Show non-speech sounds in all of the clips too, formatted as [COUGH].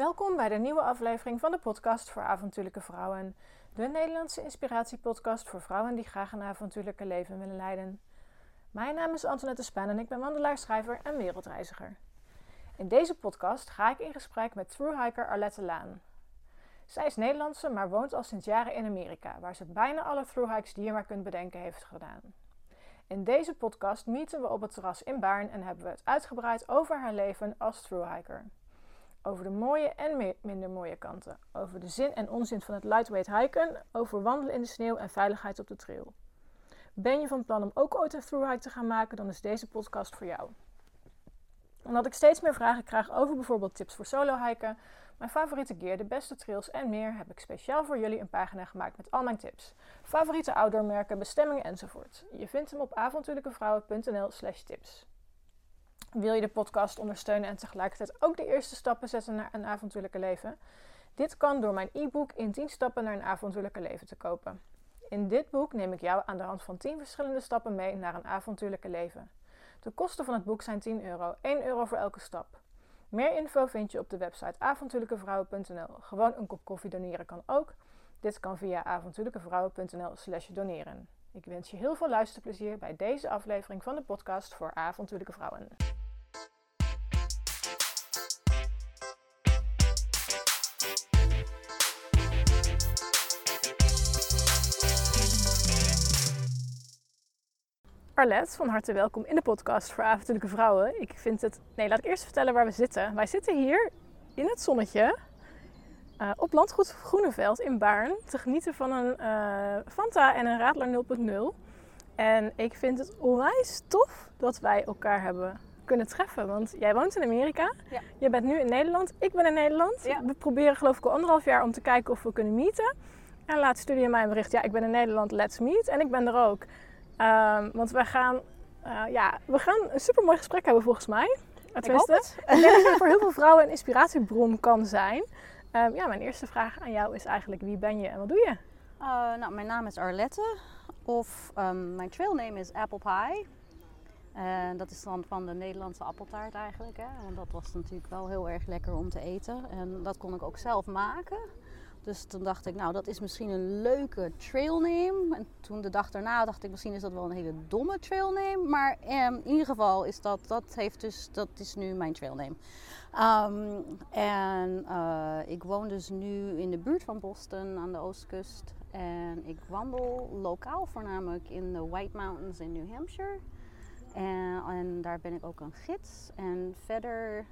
Welkom bij de nieuwe aflevering van de podcast voor avontuurlijke vrouwen. De Nederlandse inspiratiepodcast voor vrouwen die graag een avontuurlijke leven willen leiden. Mijn naam is Antoinette Span en ik ben wandelaar, schrijver en wereldreiziger. In deze podcast ga ik in gesprek met thru-hiker Arlette Laan. Zij is Nederlandse, maar woont al sinds jaren in Amerika, waar ze bijna alle thru-hikes die je maar kunt bedenken heeft gedaan. In deze podcast meeten we op het terras in Baarn en hebben we het uitgebreid over haar leven als thru-hiker. Over de mooie en minder mooie kanten. Over de zin en onzin van het lightweight hiken. Over wandelen in de sneeuw en veiligheid op de trail. Ben je van plan om ook ooit een thru-hike te gaan maken, dan is deze podcast voor jou. Omdat ik steeds meer vragen krijg over bijvoorbeeld tips voor solo-hiken, mijn favoriete gear, de beste trails en meer, heb ik speciaal voor jullie een pagina gemaakt met al mijn tips. Favoriete outdoormerken, bestemmingen enzovoort. Je vindt hem op avontuurlijkevrouwen.nl slash tips. Wil je de podcast ondersteunen en tegelijkertijd ook de eerste stappen zetten naar een avontuurlijke leven? Dit kan door mijn e-book in 10 stappen naar een avontuurlijke leven te kopen. In dit boek neem ik jou aan de hand van 10 verschillende stappen mee naar een avontuurlijke leven. De kosten van het boek zijn 10 euro, 1 euro voor elke stap. Meer info vind je op de website avontuurlijkevrouwen.nl. Gewoon een kop koffie doneren kan ook. Dit kan via avontuurlijkevrouwen.nl slash doneren. Ik wens je heel veel luisterplezier bij deze aflevering van de podcast voor avontuurlijke vrouwen. Arlet, van harte welkom in de podcast voor avontuurlijke vrouwen. Ik vind het... Nee, laat ik eerst vertellen waar we zitten. Wij zitten hier in het zonnetje uh, op landgoed Groeneveld in Baarn te genieten van een uh, Fanta en een Radler 0.0. En ik vind het onwijs tof dat wij elkaar hebben kunnen treffen. Want jij woont in Amerika, ja. je bent nu in Nederland, ik ben in Nederland. We proberen geloof ik al anderhalf jaar om te kijken of we kunnen meeten. En laat stuurde je mij een bericht, ja ik ben in Nederland, let's meet. En ik ben er ook. Um, want we gaan, uh, ja, we gaan een supermooi gesprek hebben volgens mij. Tenminste, ik, ik denk dat je voor heel veel vrouwen een inspiratiebron kan zijn. Um, ja, mijn eerste vraag aan jou is eigenlijk wie ben je en wat doe je? Uh, nou, mijn naam is Arlette of um, mijn trailname is Apple Pie. En dat is dan van de Nederlandse appeltaart eigenlijk. Hè? Want dat was natuurlijk wel heel erg lekker om te eten. En dat kon ik ook zelf maken. Dus toen dacht ik, nou, dat is misschien een leuke trailname. En toen de dag daarna dacht ik, misschien is dat wel een hele domme trailname. Maar um, in ieder geval is dat, dat, heeft dus, dat is nu mijn trailname. Um, en uh, ik woon dus nu in de buurt van Boston aan de oostkust. En ik wandel lokaal voornamelijk in de White Mountains in New Hampshire. En, en daar ben ik ook een gids. En verder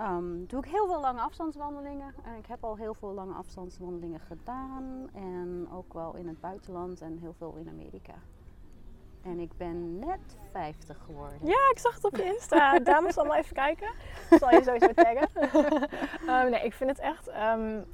um, doe ik heel veel lange afstandswandelingen. En ik heb al heel veel lange afstandswandelingen gedaan. En ook wel in het buitenland en heel veel in Amerika. En ik ben net 50 geworden. Ja, ik zag het op je Insta. [LAUGHS] Dames, allemaal even kijken. Ik zal je sowieso taggen. um, [LAUGHS] nee, ik vind het echt um,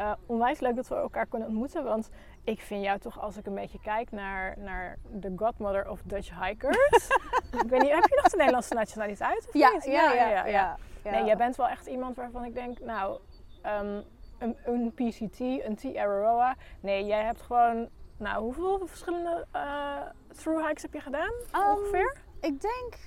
uh, onwijs leuk dat we elkaar kunnen ontmoeten. Want ik vind jou toch, als ik een beetje kijk naar, naar de godmother of Dutch hikers. [LAUGHS] ik weet niet, heb je nog de Nederlandse nationaliteit? Of ja, niet? Ja, ja, ja, ja, Nee, jij bent wel echt iemand waarvan ik denk, nou, um, een, een PCT, een T-Aroa. Nee, jij hebt gewoon nou, hoeveel verschillende uh, through hikes heb je gedaan um, ongeveer? Ik denk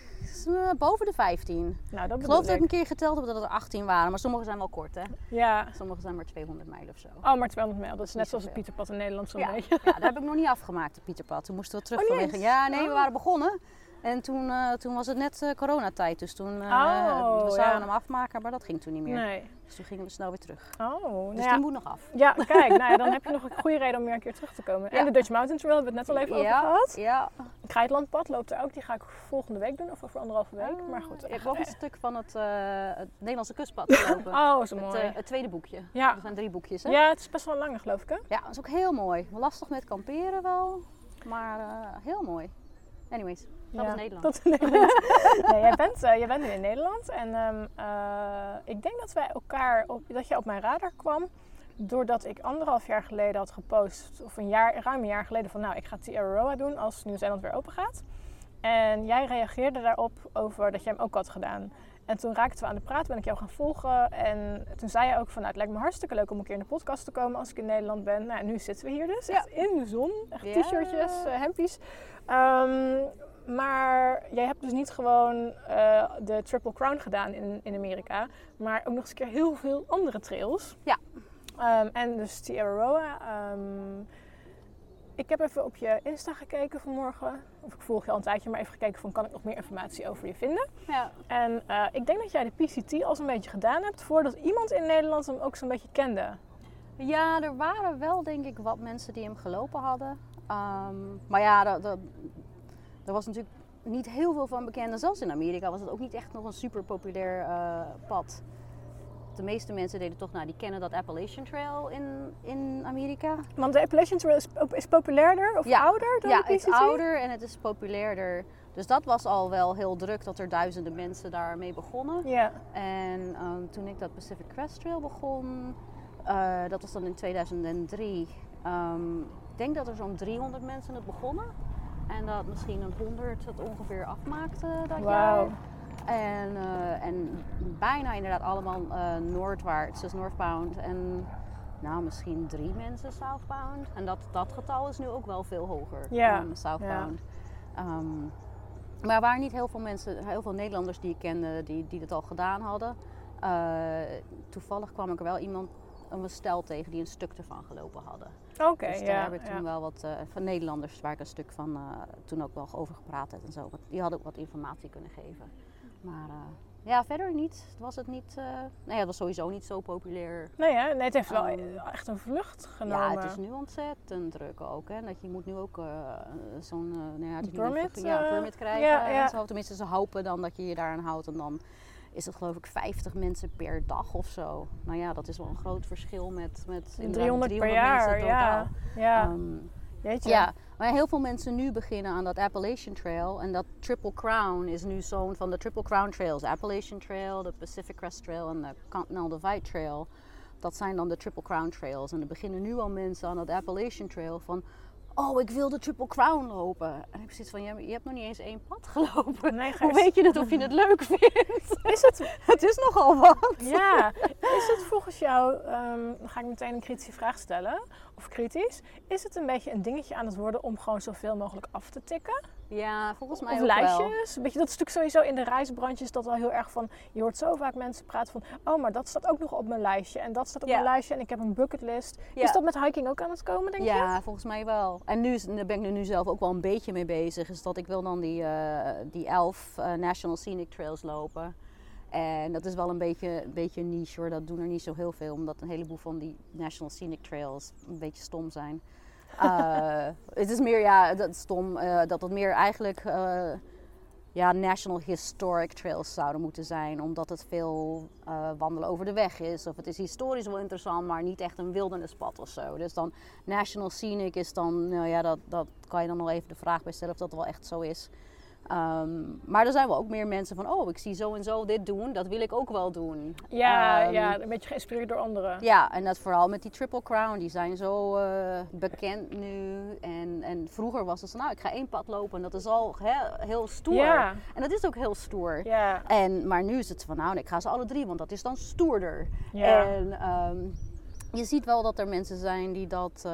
uh, boven de 15. Nou, dat ik geloof dat ik een keer geteld heb dat er 18 waren, maar sommige zijn wel kort hè? Ja. Sommige zijn maar 200 mijl of zo. Oh, maar 200 mijl, dat is net zoals het Pieterpad in Nederland zo'n ja. beetje. Ja, dat heb ik nog niet afgemaakt, het Pieterpad. Toen moesten we terug oh, vanwege... Ja, nee, we oh. waren begonnen. En toen, uh, toen was het net uh, coronatijd, dus toen uh, oh, we zouden hem afmaken, maar dat ging toen niet meer. Nee. Dus toen gingen we snel weer terug. Oh, dus nou die moet nog af. Ja, [LAUGHS] kijk, nou ja, dan heb je nog een goede reden om weer een keer terug te komen. En de Dutch Mountain Trail hebben we het net al even over gehad. Ja. Het Geitlandpad loopt er ook, die ga ik volgende week doen, of over anderhalve week. Oh, maar goed. Ik heb nog een stuk van het, het Nederlandse kustpad [LAUGHS] gelopen. oh, zo mooi. Het, het, tweede boekje. Ja. Er zijn drie boekjes, hè? Ja, het is best wel lang, geloof ik, hè? Ja, dat is ook heel mooi. Lastig met kamperen wel, maar heel mooi. Anyways. Dat is Nederland. Dat is [LAUGHS] Nederland. nee, jij, bent, uh, jij bent nu in Nederland. En um, uh, ik denk dat wij elkaar op, dat je op mijn radar kwam. Doordat ik anderhalf jaar geleden had gepost, of een jaar, ruim een jaar geleden, van nou, ik ga Aroa doen als Nieuw-Zeeland weer open gaat. En jij reageerde daarop over dat jij hem ook had gedaan. En toen raakten we aan de praat, ben ik jou gaan volgen. En toen zei je ook van, nou, het lijkt me hartstikke leuk om een keer in de podcast te komen als ik in Nederland ben. Nou, nu zitten we hier dus, echt in de zon. Echt t-shirtjes, uh, hempies. Um, maar jij hebt dus niet gewoon eh, de Triple Crown gedaan in, in Amerika, maar ook nog eens een keer heel veel andere trails. Ja. Ehm, en dus Tierra Roa. ehm, ik heb even op je Insta gekeken vanmorgen. Of ik volg je al een tijdje, maar even gekeken van kan ik nog meer informatie over je vinden. Ja. En eh, ik denk dat jij de PCT al zo'n beetje gedaan hebt voordat iemand in Nederland hem ook zo'n beetje kende. Ja, er waren wel denk ik wat mensen die hem gelopen hadden. Ehm, maar ja, er was natuurlijk niet heel veel van bekend. En zelfs in Amerika was het ook niet echt nog een super populair eh, pad. De meeste mensen deden toch, nou die kennen dat Appalachian Trail in, in Amerika. Want de Appalachian Trail is, is populairder of Ja. ouder dan ja, de het is ouder en het is populairder. Dus dat was al wel heel druk dat er duizenden mensen daarmee begonnen. Ja. En ehm, toen ik dat Pacific Crest Trail begon, eh, dat was dan in 2003. ehm, ik denk dat er zo'n 300 mensen het begonnen. En dat misschien een 100 het ongeveer afmaakte dat jaar. En, eh, en bijna inderdaad allemaal eh, noordwaarts, dus northbound. En nou, misschien drie mensen southbound. En dat, dat getal is nu ook wel veel hoger Ja, dan southbound. Ehm, maar er waren niet heel veel mensen, heel veel Nederlanders die ik kende die, die het al gedaan hadden. Eh, toevallig kwam ik er wel iemand, een stel tegen die een stuk ervan gelopen hadden. Oké, dus daar ja. heb ik toen ja. wel wat eh, van Nederlanders waar ik een stuk van eh, toen ook wel over gepraat heb en zo. Want Die hadden ook wat informatie kunnen geven. Maar eh, ja, verder niet. Was het niet. nee, het was sowieso niet zo populair. Nee, hè? nee, het heeft wel Ehm, echt een vlucht genomen. Ja, het is nu ontzettend druk ook. Hè? Dat je moet nu ook zo'n nou ja, Permit, ja, permit krijgen. ja, en zo. Tenminste, ze hopen dan dat je je daaraan houdt. En dan is het geloof ik 50 mensen per dag of zo. Nou ja, dat is wel een groot verschil met, met inderdaad 300 per mensen jaar, totaal. ja. Ja, jeetje. ja, maar heel veel mensen nu beginnen aan dat Appalachian Trail. En dat Triple Crown is nu zo'n van de Triple Crown Trails. Appalachian Trail, de Pacific Crest Trail en de Continental Divide Trail. Dat zijn dan de Triple Crown Trails. En er beginnen nu al mensen aan dat Appalachian Trail van... Oh, ik wil de Triple Crown lopen. En ik heb zoiets van, ja, je hebt nog niet eens één pad [LAUGHS] gelopen. Nee, Hoe weet je het of je het leuk vindt? [LAUGHS] Is het, [LAUGHS] het is nogal wat. ja, is het volgens jou, ehm, dan ga ik meteen een kritische vraag stellen, of kritisch, is het een beetje een dingetje aan het worden om gewoon zoveel mogelijk af te tikken? Ja, volgens mij Of ook wel. lijstjes? Weet je, dat is natuurlijk sowieso in de reisbranche is dat wel heel erg van, je hoort zo vaak mensen praten van, oh, maar dat staat ook nog op mijn lijstje en dat staat op Ja. mijn lijstje en ik heb een bucketlist. Ja. Is dat met hiking ook aan het komen, denk je? Ja, volgens mij wel. En nu daar ben ik er nu zelf ook wel een beetje mee bezig. Is dat ik wil dan die, eh, die elf eh, National Scenic Trails lopen. En dat is wel een beetje, een beetje niche hoor. Dat doen er niet zo heel veel. Omdat een heleboel van die National Scenic Trails een beetje stom zijn. [LAUGHS] Eh, het is meer, ja, dat stom. eh, dat het meer eigenlijk eh, ja, National Historic Trails zouden moeten zijn. Omdat het veel wandelen over de weg is. Of het is historisch wel interessant, maar niet echt een wildernispad of zo. Dus dan National Scenic is dan, nou ja, dat, dat kan je dan nog even de vraag bij stellen of dat wel echt zo is. Ehm, maar er zijn wel ook meer mensen van, oh, ik zie zo en zo dit doen, dat wil ik ook wel doen. Ja, Ehm, ja, een beetje geïnspireerd door anderen. ja, en dat vooral met die Triple Crown. Die zijn zo eh, bekend nu. En, en vroeger was het zo, nou, ik ga één pad lopen. En dat is al he- heel stoer. Ja. En dat is ook heel stoer. Ja, En, maar nu is het van, nou, ik ga ze alle drie, want dat is dan stoerder. Ja. En ehm, je ziet wel dat er mensen zijn die dat eh,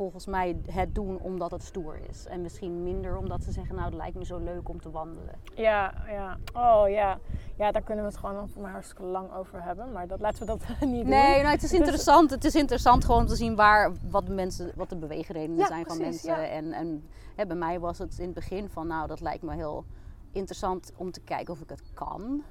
volgens mij het doen omdat het stoer is. En misschien minder omdat ze zeggen, nou, het lijkt me zo leuk om te wandelen. ja, ja. Oh ja. Ja, daar kunnen we het gewoon nog maar hartstikke lang over hebben. Maar dat, laten we dat [LAUGHS] niet doen. Nee, nou, het is [LAUGHS] interessant. Het is interessant gewoon om te zien waar, wat, de mensen, wat de beweegredenen Ja, zijn van mensen. ja. En, en hè, bij mij was het in het begin van, nou, dat lijkt me heel interessant om te kijken of ik het kan.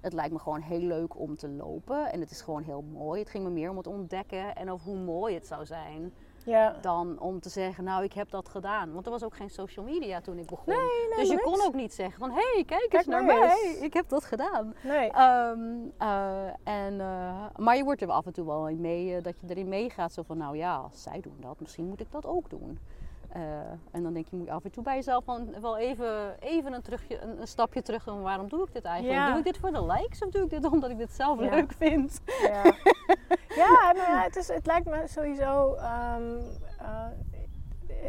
Het lijkt me gewoon heel leuk om te lopen. En het is gewoon heel mooi. Het ging me meer om het ontdekken en over hoe mooi het zou zijn. Ja. Dan om te zeggen, nou, ik heb dat gedaan. Want er was ook geen social media toen ik begon. Nee, nee, dus je niks. kon ook niet zeggen van, hé, hey, kijk eens naar mij. eens. Ik heb dat gedaan. Nee. Ehm, eh, en, eh, maar je wordt er af en toe wel in mee, eh, dat je erin meegaat. Zo van, nou ja, als zij doen dat, misschien moet ik dat ook doen. Eh, en dan denk je, moet je af en toe bij jezelf van, wel even, even een, terugje, een, een stapje terug doen. Waarom doe ik dit eigenlijk? Ja. Doe ik dit voor de likes of doe ik dit [LAUGHS] omdat ik dit zelf Ja. leuk vind? Ja, [LAUGHS] ja, nou ja het, is, het lijkt me sowieso. ehm, eh,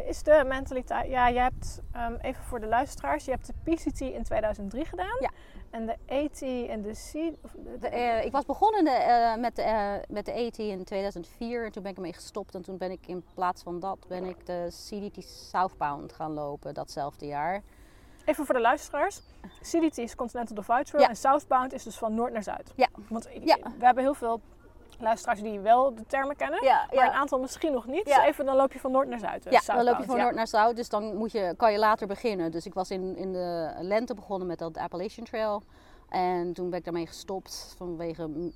is de mentaliteit. Ja, je hebt, ehm, even voor de luisteraars, je hebt de PCT in 2003 gedaan. Ja. En de AT en de C. Of de, De, eh, ik was begonnen de, eh, met, de, eh, met de AT in 2004 en toen ben ik ermee gestopt. En toen ben ik in plaats van dat ben ik de CDT Southbound gaan lopen datzelfde jaar. Even voor de luisteraars. CDT is Continental Divide Trail Ja. en Southbound is dus van noord naar zuid. Ja. Want Ja. we hebben heel veel luisteraars die wel de termen kennen, Ja, maar een aantal misschien nog niet. Ja. Dus even, dan loop je van noord naar zuid. dus Ja, dan loop je van noord naar zuid, dus dan moet je, kan je later beginnen. Dus ik was in, in de lente begonnen met dat Appalachian Trail. En toen ben ik daarmee gestopt vanwege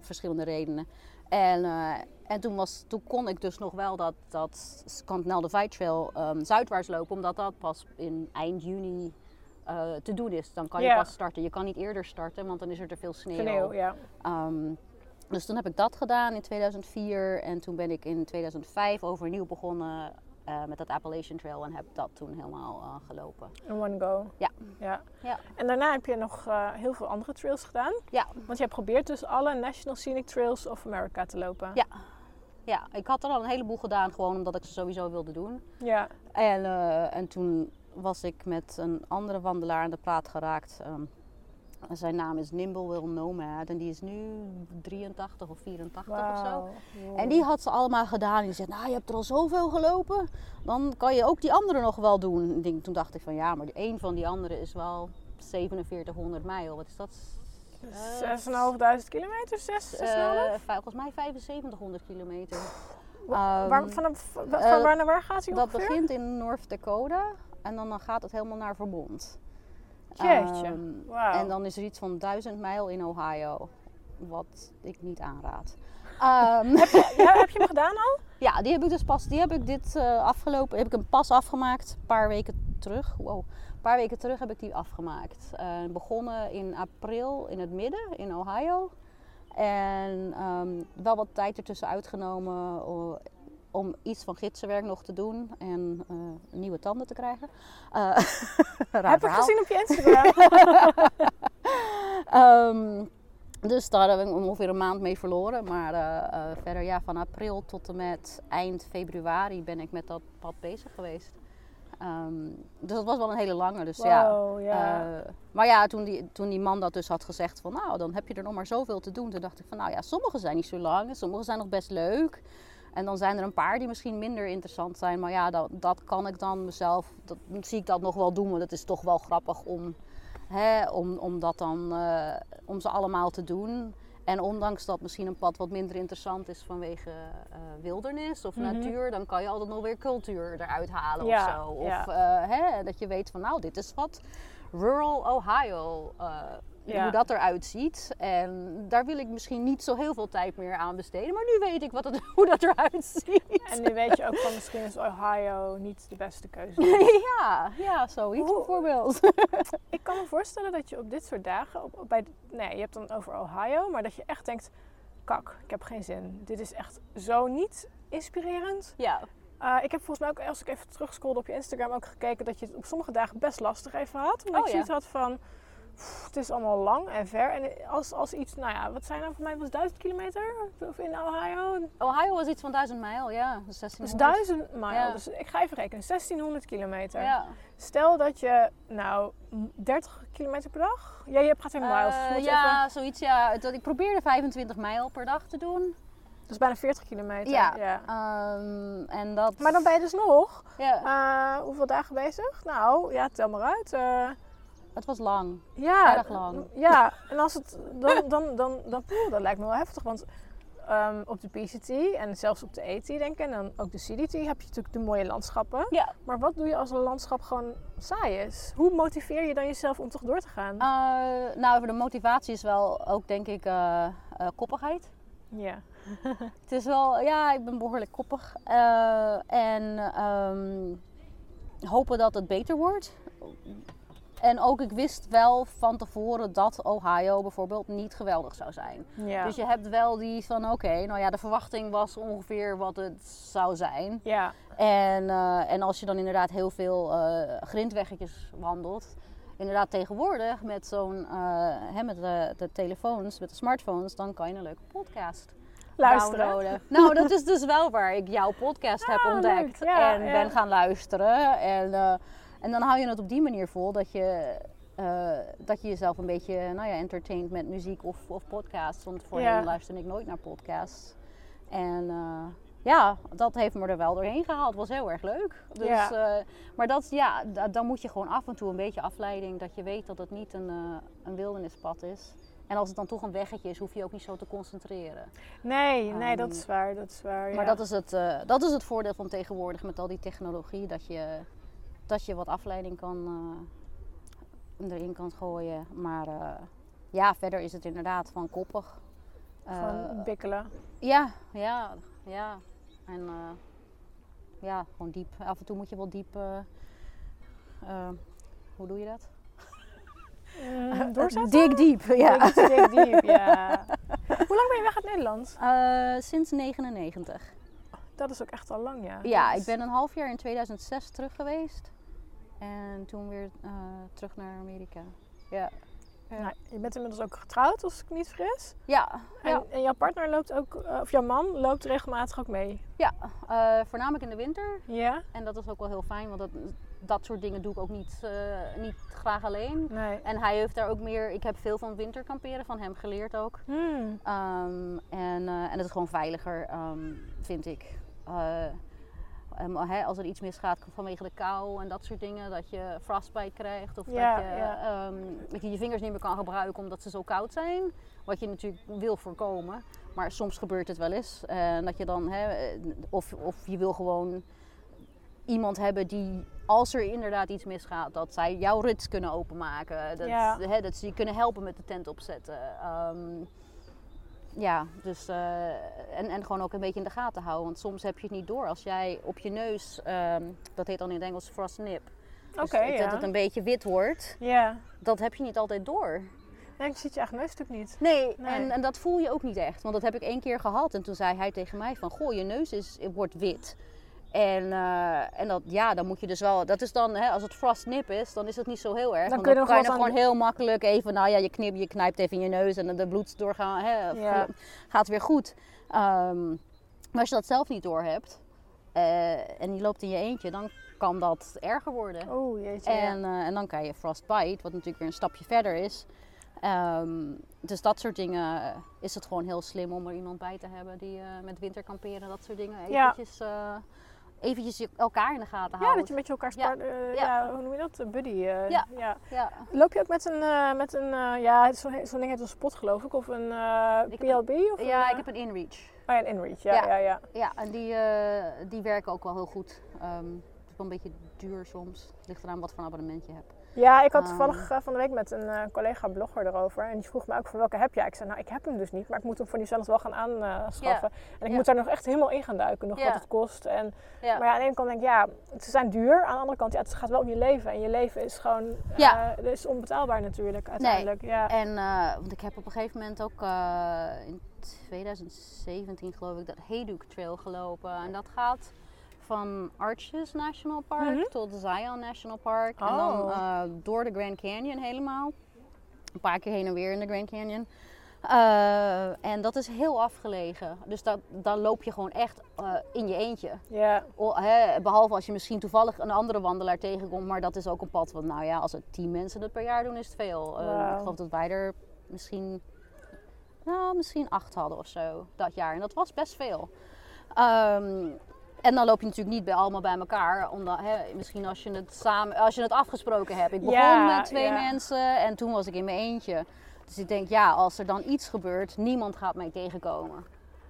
verschillende redenen. En, eh, en toen, was, toen kon ik dus nog wel dat, dat Continental Divide Trail ehm, zuidwaarts lopen, omdat dat pas in eind juni eh, te doen is. Dan kan je pas starten. Je kan niet eerder starten, want dan is er te veel sneeuw. Sneeuw, ja. Ehm, dus toen heb ik dat gedaan in 2004 en toen ben ik in 2005 overnieuw begonnen eh, met dat Appalachian Trail en heb dat toen helemaal eh, gelopen. In one go. Ja. ja. Ja. En daarna heb je nog eh, heel veel andere trails gedaan. Ja, Want jij probeert dus alle National Scenic Trails of America te lopen. Ja. ja, ik had er al een helebool gedaan gewoon omdat ik ze sowieso wilde doen. Ja. En, en toen was ik met een andere wandelaar aan de praat geraakt. Ehm, zijn naam is Nimble Will Nomad en die is nu 83 of 84 of zo. En die had ze allemaal gedaan. En die zegt, nou je hebt er al zoveel gelopen. Dan kan je ook die andere nog wel doen. Toen dacht ik van ja, maar een van die andere is wel 4700 mijl. Wat is dat? 6.500 kilometer? 6, 6,5? Eh, volgens mij 7500 kilometer. Waar, Ehm, van, van, eh, waar naar waar gaat hij Dat ongeveer? begint in North Dakota. En dan, dan gaat het helemaal naar Vermont. Jeetje, Ehm. En dan is er iets van 1000 mijl in Ohio. Wat ik niet aanraad. Ehm, Ja, heb je hem gedaan al? [LAUGHS] Ja, die heb ik dus pas, die heb ik dit eh, afgelopen, heb ik hem pas afgemaakt, een paar weken terug. Wow, een paar weken terug heb ik die afgemaakt. Eh, begonnen in april in het midden in Ohio. En ehm, wel wat tijd ertussen uitgenomen om iets van gidsenwerk nog te doen en eh, nieuwe tanden te krijgen. Eh, [LAUGHS] heb ik gezien op je Instagram. [LAUGHS] Ehm, dus daar heb ik ongeveer een maand mee verloren. Maar eh, verder, ja, van april tot en met eind februari ben ik met dat pad bezig geweest. Ehm, dus dat was wel een hele lange. Dus ja. Wow, ja. Maar ja, toen die, toen die man dat dus had gezegd van nou, dan heb je er nog maar zoveel te doen. Toen dacht ik van nou ja, sommige zijn niet zo lang, sommige zijn nog best leuk. En dan zijn er een paar die misschien minder interessant zijn. Maar ja, dat, dat kan ik dan mezelf, dat, zie ik dat nog wel doen. Want het is toch wel grappig om, hè, om, om dat dan, eh, om ze allemaal te doen. En ondanks dat misschien een pad wat minder interessant is vanwege eh, wildernis of Mhm. natuur, dan kan je altijd nog weer cultuur eruit halen Ja, of zo. Of ja. eh, hè, dat je weet van nou, dit is wat rural Ohio, eh, Ja. hoe dat eruit ziet. En daar wil ik misschien niet zo heel veel tijd meer aan besteden, maar nu weet ik wat het, [LAUGHS] hoe dat eruit ziet. En nu weet je ook van misschien is Ohio niet de beste keuze. [LAUGHS] ja, ja, zoiets Hoe- bijvoorbeeld. [LAUGHS] Ik kan me voorstellen dat je op dit soort dagen, op, op- bij, nee, je hebt dan over Ohio, maar dat je echt denkt, kak, ik heb geen zin. Dit is echt zo niet inspirerend. ja, Uh, ik heb volgens mij ook, als ik even terugscrollde op je Instagram, ook gekeken dat je het op sommige dagen best lastig even had. Omdat Oh, je ja. iets had van, pff, het is allemaal lang en ver. En als, als iets, nou ja, wat zijn nou voor mij, was 1000 kilometer of in Ohio? Ohio was iets van 1000 mijl, ja. Dus Dus 1600. 1000 mijl. Ja. Dus ik ga even rekenen, 1600 kilometer. Ja. Stel dat je, nou, 30 kilometer per dag? Ja, je praat in miles. dus Eh, ja, zoiets, ja. Dat, ik probeerde 25 mijl per dag te doen. dat is bijna 40 kilometer. Ja. ja. Ehm, en dat... Maar dan ben je dus nog, Ja, eh, hoeveel dagen bezig? Nou, ja, tel maar uit. eh, het was lang. Ja, Erg lang. Ja, en als het dan, dan, dan, dan, poeh, dat lijkt me wel heftig. Want ehm, op de PCT en zelfs op de AT denk ik, en dan ook de CDT heb je natuurlijk de mooie landschappen. Ja. Maar wat doe je als een landschap gewoon saai is? Hoe motiveer je dan jezelf om toch door te gaan? Eh, nou, de motivatie is wel ook, denk ik, eh, eh, koppigheid. Ja. [LAUGHS] Het is wel, ja, ik ben behoorlijk koppig. En ehm, hopen dat het beter wordt. En ook, ik wist wel van tevoren dat Ohio bijvoorbeeld niet geweldig zou zijn. Ja. Dus je hebt wel die van, oké, nou ja, de verwachting was ongeveer wat het zou zijn. ja. En, eh, en als je dan inderdaad heel veel eh grindweggetjes wandelt. Inderdaad tegenwoordig met zo'n, hè, met de, de telefoons, met de smartphones, dan kan je een leuke podcast Luisteren. downloaden. Nou, dat is dus wel waar ik jouw podcast heb Ah, ontdekt. Ja, en ja. ben gaan luisteren. En, en dan hou je het op die manier vol dat je, eh, dat je jezelf een beetje nou ja, entertaint met muziek of, of podcasts. Want voorheen Ja. luisterde ik nooit naar podcasts. En eh, ja, dat heeft me er wel doorheen gehaald. Was heel erg leuk. Dus, Ja. eh, maar dat, ja, da- dan moet je gewoon af en toe een beetje afleiding. Dat je weet dat het niet een, een wildernispad is. En als het dan toch een weggetje is, hoef je ook niet zo te concentreren. Nee, nee, dat Ehm, is waar. Dat is waar Maar ja. dat is, het, dat is het voordeel van tegenwoordig met al die technologie. Dat je, dat je wat afleiding kan, eh, erin kan gooien. Maar eh, ja, verder is het inderdaad van koppig. Gewoon Eh, bikkelen. ja, ja, ja. En ja, gewoon diep. Af en toe moet je wel diep. hoe doe je dat? Mm, doorzetten? Dig diep, ja. Dig diep, ja. [LAUGHS] Hoe lang ben je weg uit Nederland? Sinds 99. Dat is ook echt al lang, ja. Ja, ik ben een half jaar in 2006 terug geweest. En toen weer eh, terug naar Amerika. Ja. Ja. Nou, je bent inmiddels ook getrouwd, als ik niet vergis. Ja, En, ja, en jouw partner loopt ook, eh, of jouw man loopt regelmatig ook mee. ja. eh, voornamelijk in de winter. Ja? En dat is ook wel heel fijn, want dat, dat soort dingen doe ik ook niet, niet graag alleen. Nee. En hij heeft daar ook meer, ik heb veel van winterkamperen van hem geleerd ook. Hmm. Ehm, en, en het is gewoon veiliger, ehm, vind ik. Eh, ehm, als er iets misgaat vanwege de kou en dat soort dingen, dat je frostbite krijgt of Ja, dat, je, ja. ehm, dat je je vingers niet meer kan gebruiken omdat ze zo koud zijn. Wat je natuurlijk wil voorkomen. Maar soms gebeurt het wel eens. En dat je dan, eh, of, of je wil gewoon iemand hebben die, als er inderdaad iets misgaat, dat zij jouw rits kunnen openmaken. Dat, Ja. dat ze je kunnen helpen met de tent opzetten. Ehm, ja, dus eh, en, en gewoon ook een beetje in de gaten houden. Want soms heb je het niet door. Als jij op je neus, ehm, dat heet dan in het Engels frost nip. Oké, dus het- ja. dat het een beetje wit wordt, Ja. dat heb je niet altijd door. Nee, ik ziet je eigen neustuk niet. Nee, Nee. En, en dat voel je ook niet echt. Want dat heb ik één keer gehad. En toen zei hij tegen mij van, goh, je neus is, wordt wit. En, eh, en dat, ja, dan moet je dus wel... Dat is dan, hè, als het frost nip is, dan is het niet zo heel erg. Dan kun je dan kan je gewoon heel makkelijk even... Nou ja, je, knip, je knijpt even in je neus en de bloed doorgaan, hè, Ja. gaat weer goed. Ehm, maar als je dat zelf niet door hebt eh, en je loopt in je eentje, dan kan dat erger worden. Oeh, jeetje. ja. En, eh, en dan kan je frostbite, wat natuurlijk weer een stapje verder is. Ehm, dus dat soort dingen eh, is het gewoon heel slim om er iemand bij te hebben die eh, met winterkamperen, dat soort dingen, Ja. eventjes, eh, eventjes je- elkaar in de gaten Ja, houdt. dat je met je elkaar Ja. spart. eh, Ja. ja. hoe noem je dat? Buddy. eh, Ja. ja. Ja. Loop je ook met een, eh, met een ja, zo'n zo'n ding heet een spot geloof ik, of een PLB? Of ja, een, ik heb een InReach. Oh ja, een InReach, ja, Ja. ja, ja. Ja, en die, die werken ook wel heel goed. Ehm, het is wel een beetje duur soms. Het ligt eraan wat voor een abonnement je hebt. Ja, ik had Ehm. toevallig eh, van de week met een eh, collega-blogger erover. En die vroeg me ook van welke heb jij? Ik zei, nou ik heb hem dus niet, maar ik moet hem voor die zelfs wel gaan aanschaffen. en ik Ja. moet daar nog echt helemaal in gaan duiken, nog Ja. wat het kost. En. Maar aan de ene kant denk ik, ja, ze zijn duur. Aan de andere kant, ja, het gaat wel om je leven. En je leven is gewoon, eh, is onbetaalbaar natuurlijk uiteindelijk. Ja. En, want ik heb op een gegeven moment ook in 2017 geloof ik dat Haydock Trail gelopen. En dat gaat van Arches National Park Mhm. tot Zion National Park. En dan Oh. eh, door de Grand Canyon helemaal. Een paar keer heen en weer in de Grand Canyon. Eh, en dat is heel afgelegen. Dus dat, dan loop je gewoon echt eh, in je eentje. ja. O- hè, behalve als je misschien toevallig een andere wandelaar tegenkomt. Maar dat is ook een pad. Want nou ja, als er tien mensen het per jaar doen, is het veel. Ik geloof dat wij er misschien, nou, misschien acht hadden of zo dat jaar. En dat was best veel. Ehm, en dan loop je natuurlijk niet bij, allemaal bij elkaar. Omdat, hè, misschien als je, het samen, als je het afgesproken hebt. Ik begon Ja, met twee ja. mensen en toen was ik in mijn eentje. Dus ik denk, ja, als er dan iets gebeurt, niemand gaat mij tegenkomen.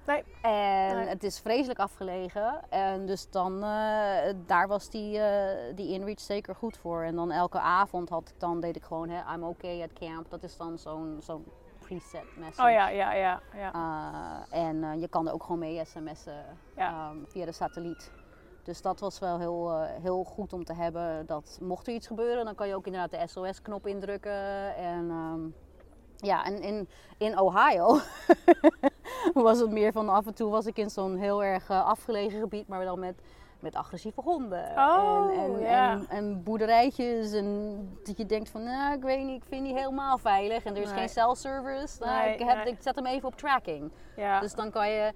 Nee. En Nee. het is vreselijk afgelegen. En dus dan, eh, daar was die, eh, die InReach zeker goed voor. En dan elke avond had ik dan, deed ik gewoon, hè, I'm okay at camp. Dat is dan zo'n zo'n preset message. Oh ja, ja, ja. ja. Uh, en uh, je kan er ook gewoon mee sms'en Ja. um, via de satelliet. Dus dat was wel heel, uh, heel goed om te hebben. Dat mocht er iets gebeuren, dan kan je ook inderdaad de SOS-knop indrukken. En um, ja, en in, in Ohio [LAUGHS] was het meer van af en toe was ik in zo'n heel erg afgelegen gebied, maar dan met, met agressieve honden. Oh, en, en, ja. en, en, boerderijtjes. En dat je denkt van, nou, ik weet niet, ik vind die helemaal veilig. En er is Nee. geen cell service. Nou, Nee, ik, heb, nee. ik zet hem even op tracking. ja. Dus dan kan je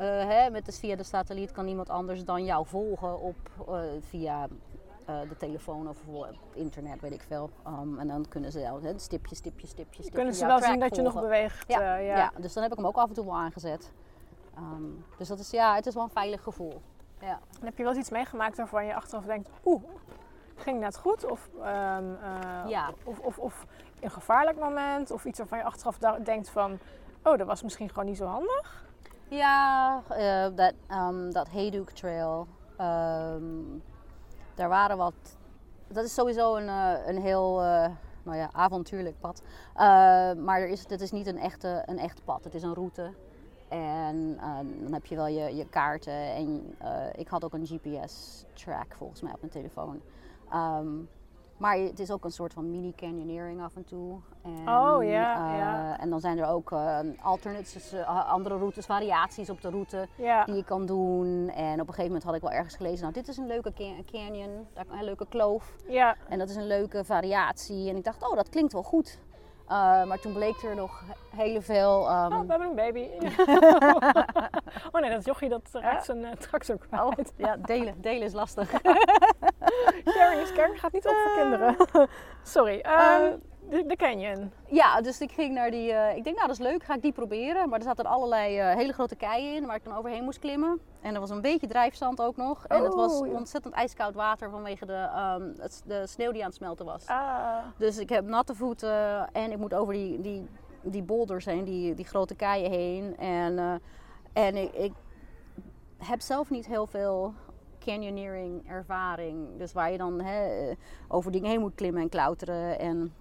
uh, hè, met de, via de satelliet kan iemand anders dan jou volgen op, uh, via uh, de telefoon of internet, weet ik veel. Um, en dan kunnen ze jou, hè, stipje, stipje, stipje, stipje. Kunnen ze wel zien dat je nog beweegt. Ja, eh, ja. ja. dus dan heb ik hem ook af en toe wel aangezet. Ehm, dus dat is, ja, het is wel een veilig gevoel. Ja. En heb je wel eens iets meegemaakt waarvan je achteraf denkt, oeh, ging net goed? Of, Ja. of, of, of een gevaarlijk moment? Of iets waarvan je achteraf denkt van, oh, dat was misschien gewoon niet zo handig? Ja, eh, dat, dat Hayduk Trail. ehm, daar waren wat. Dat is sowieso een, eh, een heel nou ja, avontuurlijk pad. Maar er is, dit is niet een, echte, een echt pad. Het is een route. En eh, dan heb je wel je, je kaarten. En eh, ik had ook een GPS-track volgens mij op mijn telefoon. Ehm, maar het is ook een soort van mini-canyoneering af en toe. En, Oh, ja, eh, ja. En dan zijn er ook eh, alternates, dus, eh, andere routes, variaties op de route Ja, die je kan doen. En op een gegeven moment had ik wel ergens gelezen, nou dit is een leuke ca- canyon, een leuke kloof. ja. En dat is een leuke variatie. En ik dacht, oh dat klinkt wel goed. Eh, maar toen bleek er nog hele veel... ehm, Oh, we hebben een baby. [LAUGHS] [LAUGHS] oh nee, dat jochie dat raakt zijn uh, tractor oh, kwijt. ja, delen, delen is lastig. [LAUGHS] Sharing is caring gaat niet op voor kinderen. Sorry. ehm, Ehm, de, de canyon. Ja, dus ik ging naar die. eh, ik denk, nou dat is leuk, ga ik die proberen. Maar er zaten allerlei eh, hele grote keien in waar ik dan overheen moest klimmen. En er was een beetje drijfzand ook nog. En het was Oh, ja. ontzettend ijskoud water vanwege de, ehm, het, de sneeuw die aan het smelten was. Ah, Dus ik heb natte voeten en ik moet over die, die, die boulders heen, die, die grote keien heen. En, eh, en ik, ik heb zelf niet heel veel canyoneering ervaring. Dus waar je dan over dingen heen moet klimmen en klauteren. En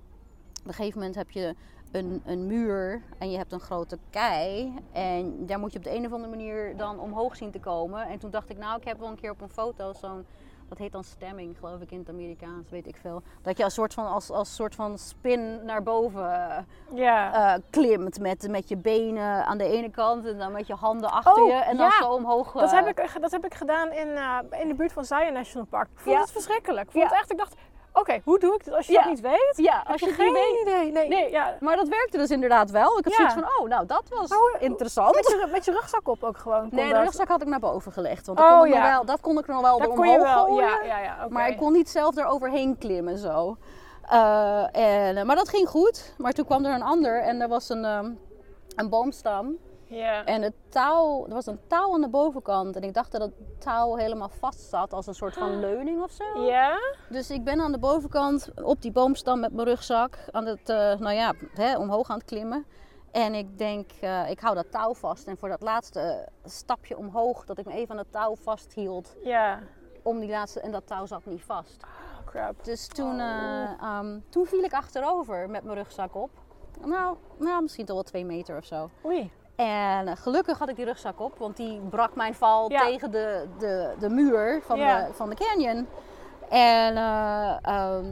op een gegeven moment heb je een, een muur en je hebt een grote kei. En daar moet je op de een of andere manier dan omhoog zien te komen. En toen dacht ik, nou, ik heb wel een keer op een foto zo'n. Dat heet dan stemming, geloof ik in het Amerikaans, weet ik veel. Dat je als soort van, als, als soort van spin naar boven eh, ja. eh, klimt. Met, met je benen aan de ene kant en dan met je handen achter Oh, je. En dan ja. zo omhoog. dat, eh, heb ik, dat heb ik gedaan in, eh, in de buurt van Zion National Park. Ik vond Ja. het verschrikkelijk. Ik vond Ja. het echt, ik dacht, oké, hoe doe ik dit als je Ja. dat niet weet? Ja, als je geen weet. idee. Nee, Nee. Ja. Maar dat werkte dus inderdaad wel. Ik had Ja. zoiets van, oh, nou dat was interessant. Met je, met je rugzak op ook gewoon. Nee, de rugzak had ik naar boven gelegd. Want Oh, kon ja. wel, dat kon ik nog wel Dat er kon je omhoog wel. gooien. Ja, ja, ja. Maar ik kon niet zelf eroverheen klimmen zo. Eh, en, eh, maar dat ging goed. Maar toen kwam er een ander en er was een, ehm, een boomstam. Ja. En het touw, er was een touw aan de bovenkant. En ik dacht dat het touw helemaal vast zat als een soort van [GASPS] leuning of zo. Ja? Dus ik ben aan de bovenkant op die boomstam met mijn rugzak aan het, eh, nou ja, hè, omhoog aan het klimmen. En ik denk, eh, ik hou dat touw vast. En voor dat laatste stapje omhoog, dat ik me even aan het touw vasthield. Ja. Om die laatste, en dat touw zat niet vast. Oh, crap. Dus toen, Oh. eh, ehm, toen viel ik achterover met mijn rugzak op. Nou, nou misschien toch wel twee meter of zo. Oei. En gelukkig had ik die rugzak op, want die brak mijn val Ja. tegen de, de, de muur van, Ja. de, van de canyon. En eh, ehm,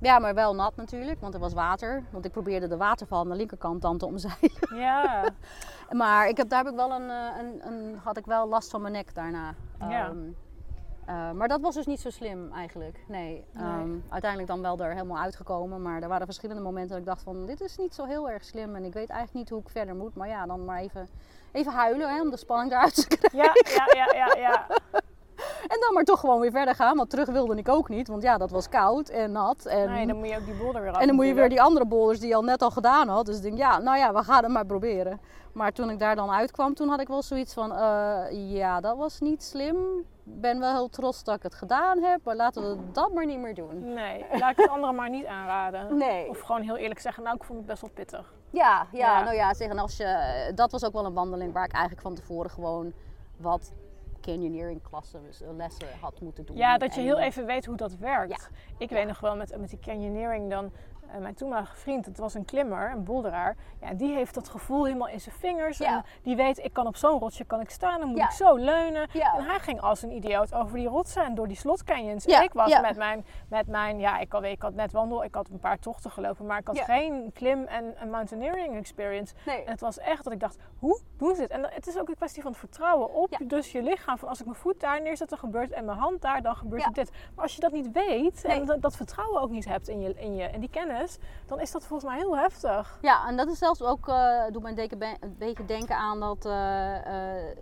ja, maar wel nat natuurlijk, want er was water. Want ik probeerde de waterval aan de linkerkant dan te omzeilen. [LAUGHS] Ja. Maar ik heb, daar heb ik wel een, eh, een, een, had ik wel last van mijn nek daarna. Ja. Ehm, eh, maar dat was dus niet zo slim eigenlijk. Nee. Nee. Ehm, uiteindelijk dan wel er helemaal uitgekomen. Maar er waren verschillende momenten dat ik dacht van dit is niet zo heel erg slim. En ik weet eigenlijk niet hoe ik verder moet. Maar ja, dan maar even, even huilen hè, om de spanning eruit te krijgen. Ja, ja, ja, ja, ja. En dan maar toch gewoon weer verder gaan. Want terug wilde ik ook niet. Want ja, dat was koud en nat. En, Nee, dan moet je ook die boulder weer af. en dan moet je weer die andere boulders die je al net al gedaan had. Dus ik denk, ja, nou ja, we gaan het maar proberen. Maar toen ik daar dan uitkwam, toen had ik wel zoiets van, eh, ja, dat was niet slim. Ik ben wel heel trots dat ik het gedaan heb, maar laten we dat maar niet meer doen. Nee, laat ik het anderen maar niet aanraden. Nee. Of gewoon heel eerlijk zeggen, nou ik vond het best wel pittig. Ja, ja, Ja. nou ja, zeggen als je, dat was ook wel een wandeling waar ik eigenlijk van tevoren gewoon wat canyoneering klassen, dus lessen had moeten doen. Ja, dat je heel even weet hoe dat werkt. Ja. Ik weet nog wel met, met die canyoneering dan. Eh, mijn toenmalige vriend, het was een klimmer, een boulderaar. Ja, die heeft dat gevoel helemaal in zijn vingers. Ja. En die weet, ik kan op zo'n rotsje kan ik staan, dan moet Ja. ik zo leunen. Ja. En hij ging als een idioot over die rotsen en door die slotcanyons. En ik was met mijn, met mijn, ja, ik had, ik had net wandel, ik had een paar tochten gelopen, maar ik had geen klim- en, mountaineering experience. Nee. En het was echt dat ik dacht, hoe doen ze dit? En het is ook een kwestie van het vertrouwen op dus je lichaam. Van als ik mijn voet daar neerzet, dan gebeurt en mijn hand daar, dan gebeurt dit. Maar als je dat niet weet Nee. en dat, dat vertrouwen ook niet hebt in je, in je en die kennis, dan is dat volgens mij heel heftig. Ja, en dat is zelfs ook, eh doet mij een, een beetje denken aan dat eh, eh,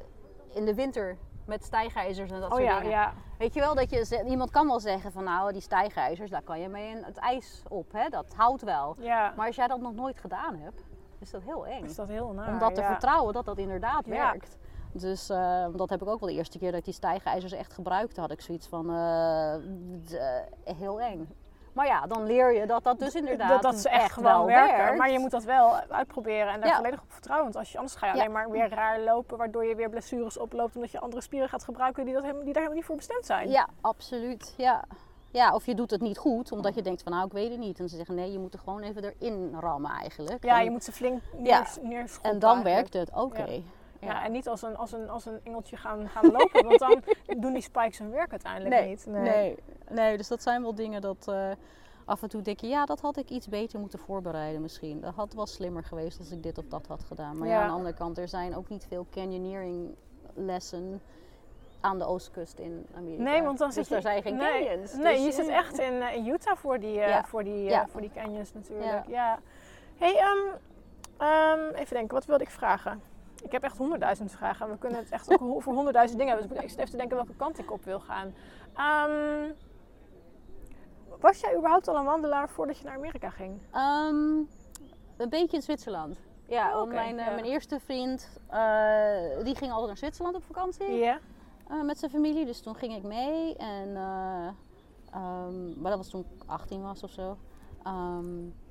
in de winter met stijgijzers en dat Oh soort ja, dingen. ja. Weet je wel, dat je, iemand kan wel zeggen van nou, die stijgijzers, daar kan je mee in het ijs op, hè? dat houdt wel. Ja, Maar als jij dat nog nooit gedaan hebt, is dat heel eng. is dat heel naar. Om dat te vertrouwen dat dat inderdaad werkt. Dus dat heb ik ook wel de eerste keer dat ik die stijgijzers echt gebruikte. Had ik zoiets van heel eng. Maar ja, dan leer je dat dat dus inderdaad dat, dat ze echt, gewoon wel werken. werkt. Maar je moet dat wel uitproberen en daar Ja. volledig op vertrouwen. Want als je, anders ga je Ja. alleen maar weer raar lopen, waardoor je weer blessures oploopt. Omdat je andere spieren gaat gebruiken die, dat helemaal, die daar helemaal niet voor bestemd zijn. Ja, absoluut. Ja. ja, of je doet het niet goed, omdat je denkt van nou, ik weet het niet. En ze zeggen nee, je moet er gewoon even erin rammen eigenlijk. Ja, en, je moet ze flink Ja. neers, neerschoppen en dan eigenlijk. werkt het, oké. Ja. Ja. Ja, en niet als een, als een, als een engeltje gaan, gaan lopen, want dan [LAUGHS] doen die spikes hun werk uiteindelijk Nee, niet. nee. Nee, dus dat zijn wel dingen dat eh, af en toe denk je, ja, dat had ik iets beter moeten voorbereiden misschien. Dat had wel slimmer geweest als ik dit of dat had gedaan. Maar ja, Ja. aan de andere kant, er zijn ook niet veel canyoneering lessen aan de oostkust in Amerika. Nee, want dan dus zit je... daar zijn geen nee, canyons. Nee, dus je zit echt in, eh, in Utah voor die, eh, Ja. voor, die, Ja. voor die canyons natuurlijk. Ja. hey, ehm, ehm, even denken, wat wilde ik vragen? Ik heb echt honderdduizend vragen. We kunnen het echt ook voor honderdduizend dingen hebben. Dus ik zit even te denken welke kant ik op wil gaan. Ehm, was jij überhaupt al een wandelaar voordat je naar Amerika ging? Ehm, een beetje in Zwitserland. Ja, Oh, mijn, eh, ja. mijn eerste vriend, eh, die ging altijd naar Zwitserland op vakantie. Ja. eh, met zijn familie. Dus toen ging ik mee. En, eh, ehm, maar dat was toen ik 18 was of zo.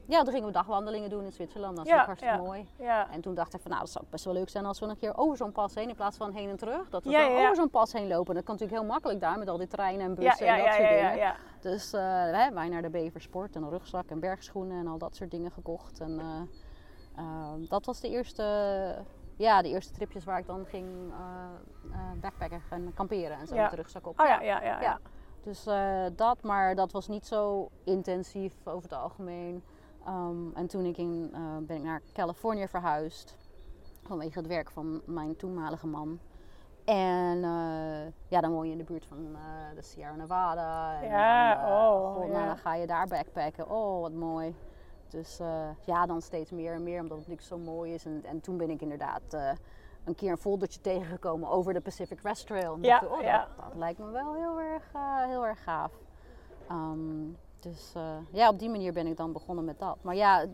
Ja, toen gingen we dagwandelingen doen in Zwitserland. Dat is Ja, hartstikke ja. mooi. Ja. En toen dacht ik van nou, dat zou best wel leuk zijn als we een keer over zo'n pas heen in plaats van heen en terug. Dat we over zo'n pas heen lopen. Dat kan natuurlijk heel makkelijk daar met al die treinen en bussen ja, en dat ja, soort ja, dingen. Dus hè, wij naar de Beversport en een rugzak en bergschoenen en al dat soort dingen gekocht. En eh, eh, dat was de eerste, ja, de eerste tripjes waar ik dan ging backpacken en kamperen en zo Ja. met de rugzak op. Oh ja, ja, ja. ja. Ja. Dus dat, maar dat was niet zo intensief over het algemeen. Ehm, en toen ik in, eh, ben ik naar Californië verhuisd. Vanwege het werk van mijn toenmalige man. En eh, ja, dan woon je in de buurt van eh, de Sierra Nevada. En Ja, dan, oh, god, ja. nou, dan ga je daar backpacken. Oh, wat mooi. Dus ja, dan steeds meer en meer, omdat het natuurlijk zo mooi is. En, en toen ben ik inderdaad een keer een foldertje tegengekomen over de Pacific Crest Trail. En Ja, dacht oh, ja. dat, dat lijkt me wel heel erg, heel erg gaaf. Ehm, dus eh, ja, op die manier ben ik dan begonnen met dat. Maar ja,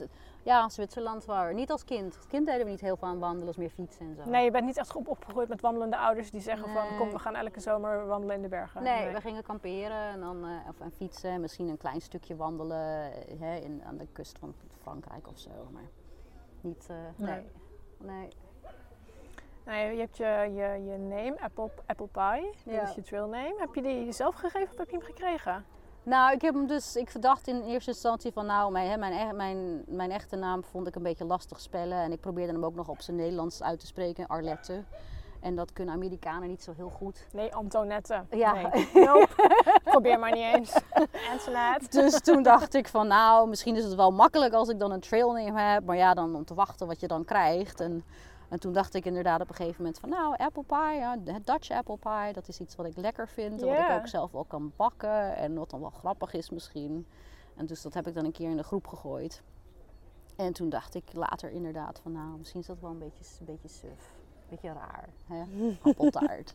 ja Zwitserland waar niet als kind. Als kind deden we niet heel veel aan wandelen, als meer fietsen en zo. Nee, je bent niet echt op opgegroeid met wandelende ouders die zeggen van kom, we gaan elke zomer wandelen in de bergen. Nee, we gingen kamperen en dan eh, of, en fietsen. en Misschien een klein stukje wandelen eh, hè, in, aan de kust van Frankrijk of zo. Maar niet, nee. nee. Nee, je hebt je, je, je name, Apple, Apple Pie. Dat is je trail name. Heb je die zelf gegeven of heb je hem gekregen? Nou, ik heb hem dus, ik dacht in eerste instantie van nou, mijn, mijn, mijn, mijn echte naam vond ik een beetje lastig spellen. En ik probeerde hem ook nog op zijn Nederlands uit te spreken, Arlette. En dat kunnen Amerikanen niet zo heel goed. Nee, Antoinette. Ja. Nee. Nope. [LAUGHS] Probeer maar niet eens. Antoinette. Dus toen dacht ik van nou, misschien is het wel makkelijk als ik dan een trailname heb. Maar ja, dan om te wachten wat je dan krijgt. En, en toen dacht ik inderdaad op een gegeven moment van nou, apple pie, ja, het Dutch apple pie, dat is iets wat ik lekker vind. Wat ik ook zelf wel kan bakken en wat dan wel grappig is misschien. En dus dat heb ik dan een keer in de groep gegooid. En toen dacht ik later inderdaad van nou, misschien is dat wel een beetje, een beetje suf. Een beetje raar, hè? [LAUGHS] appeltaart.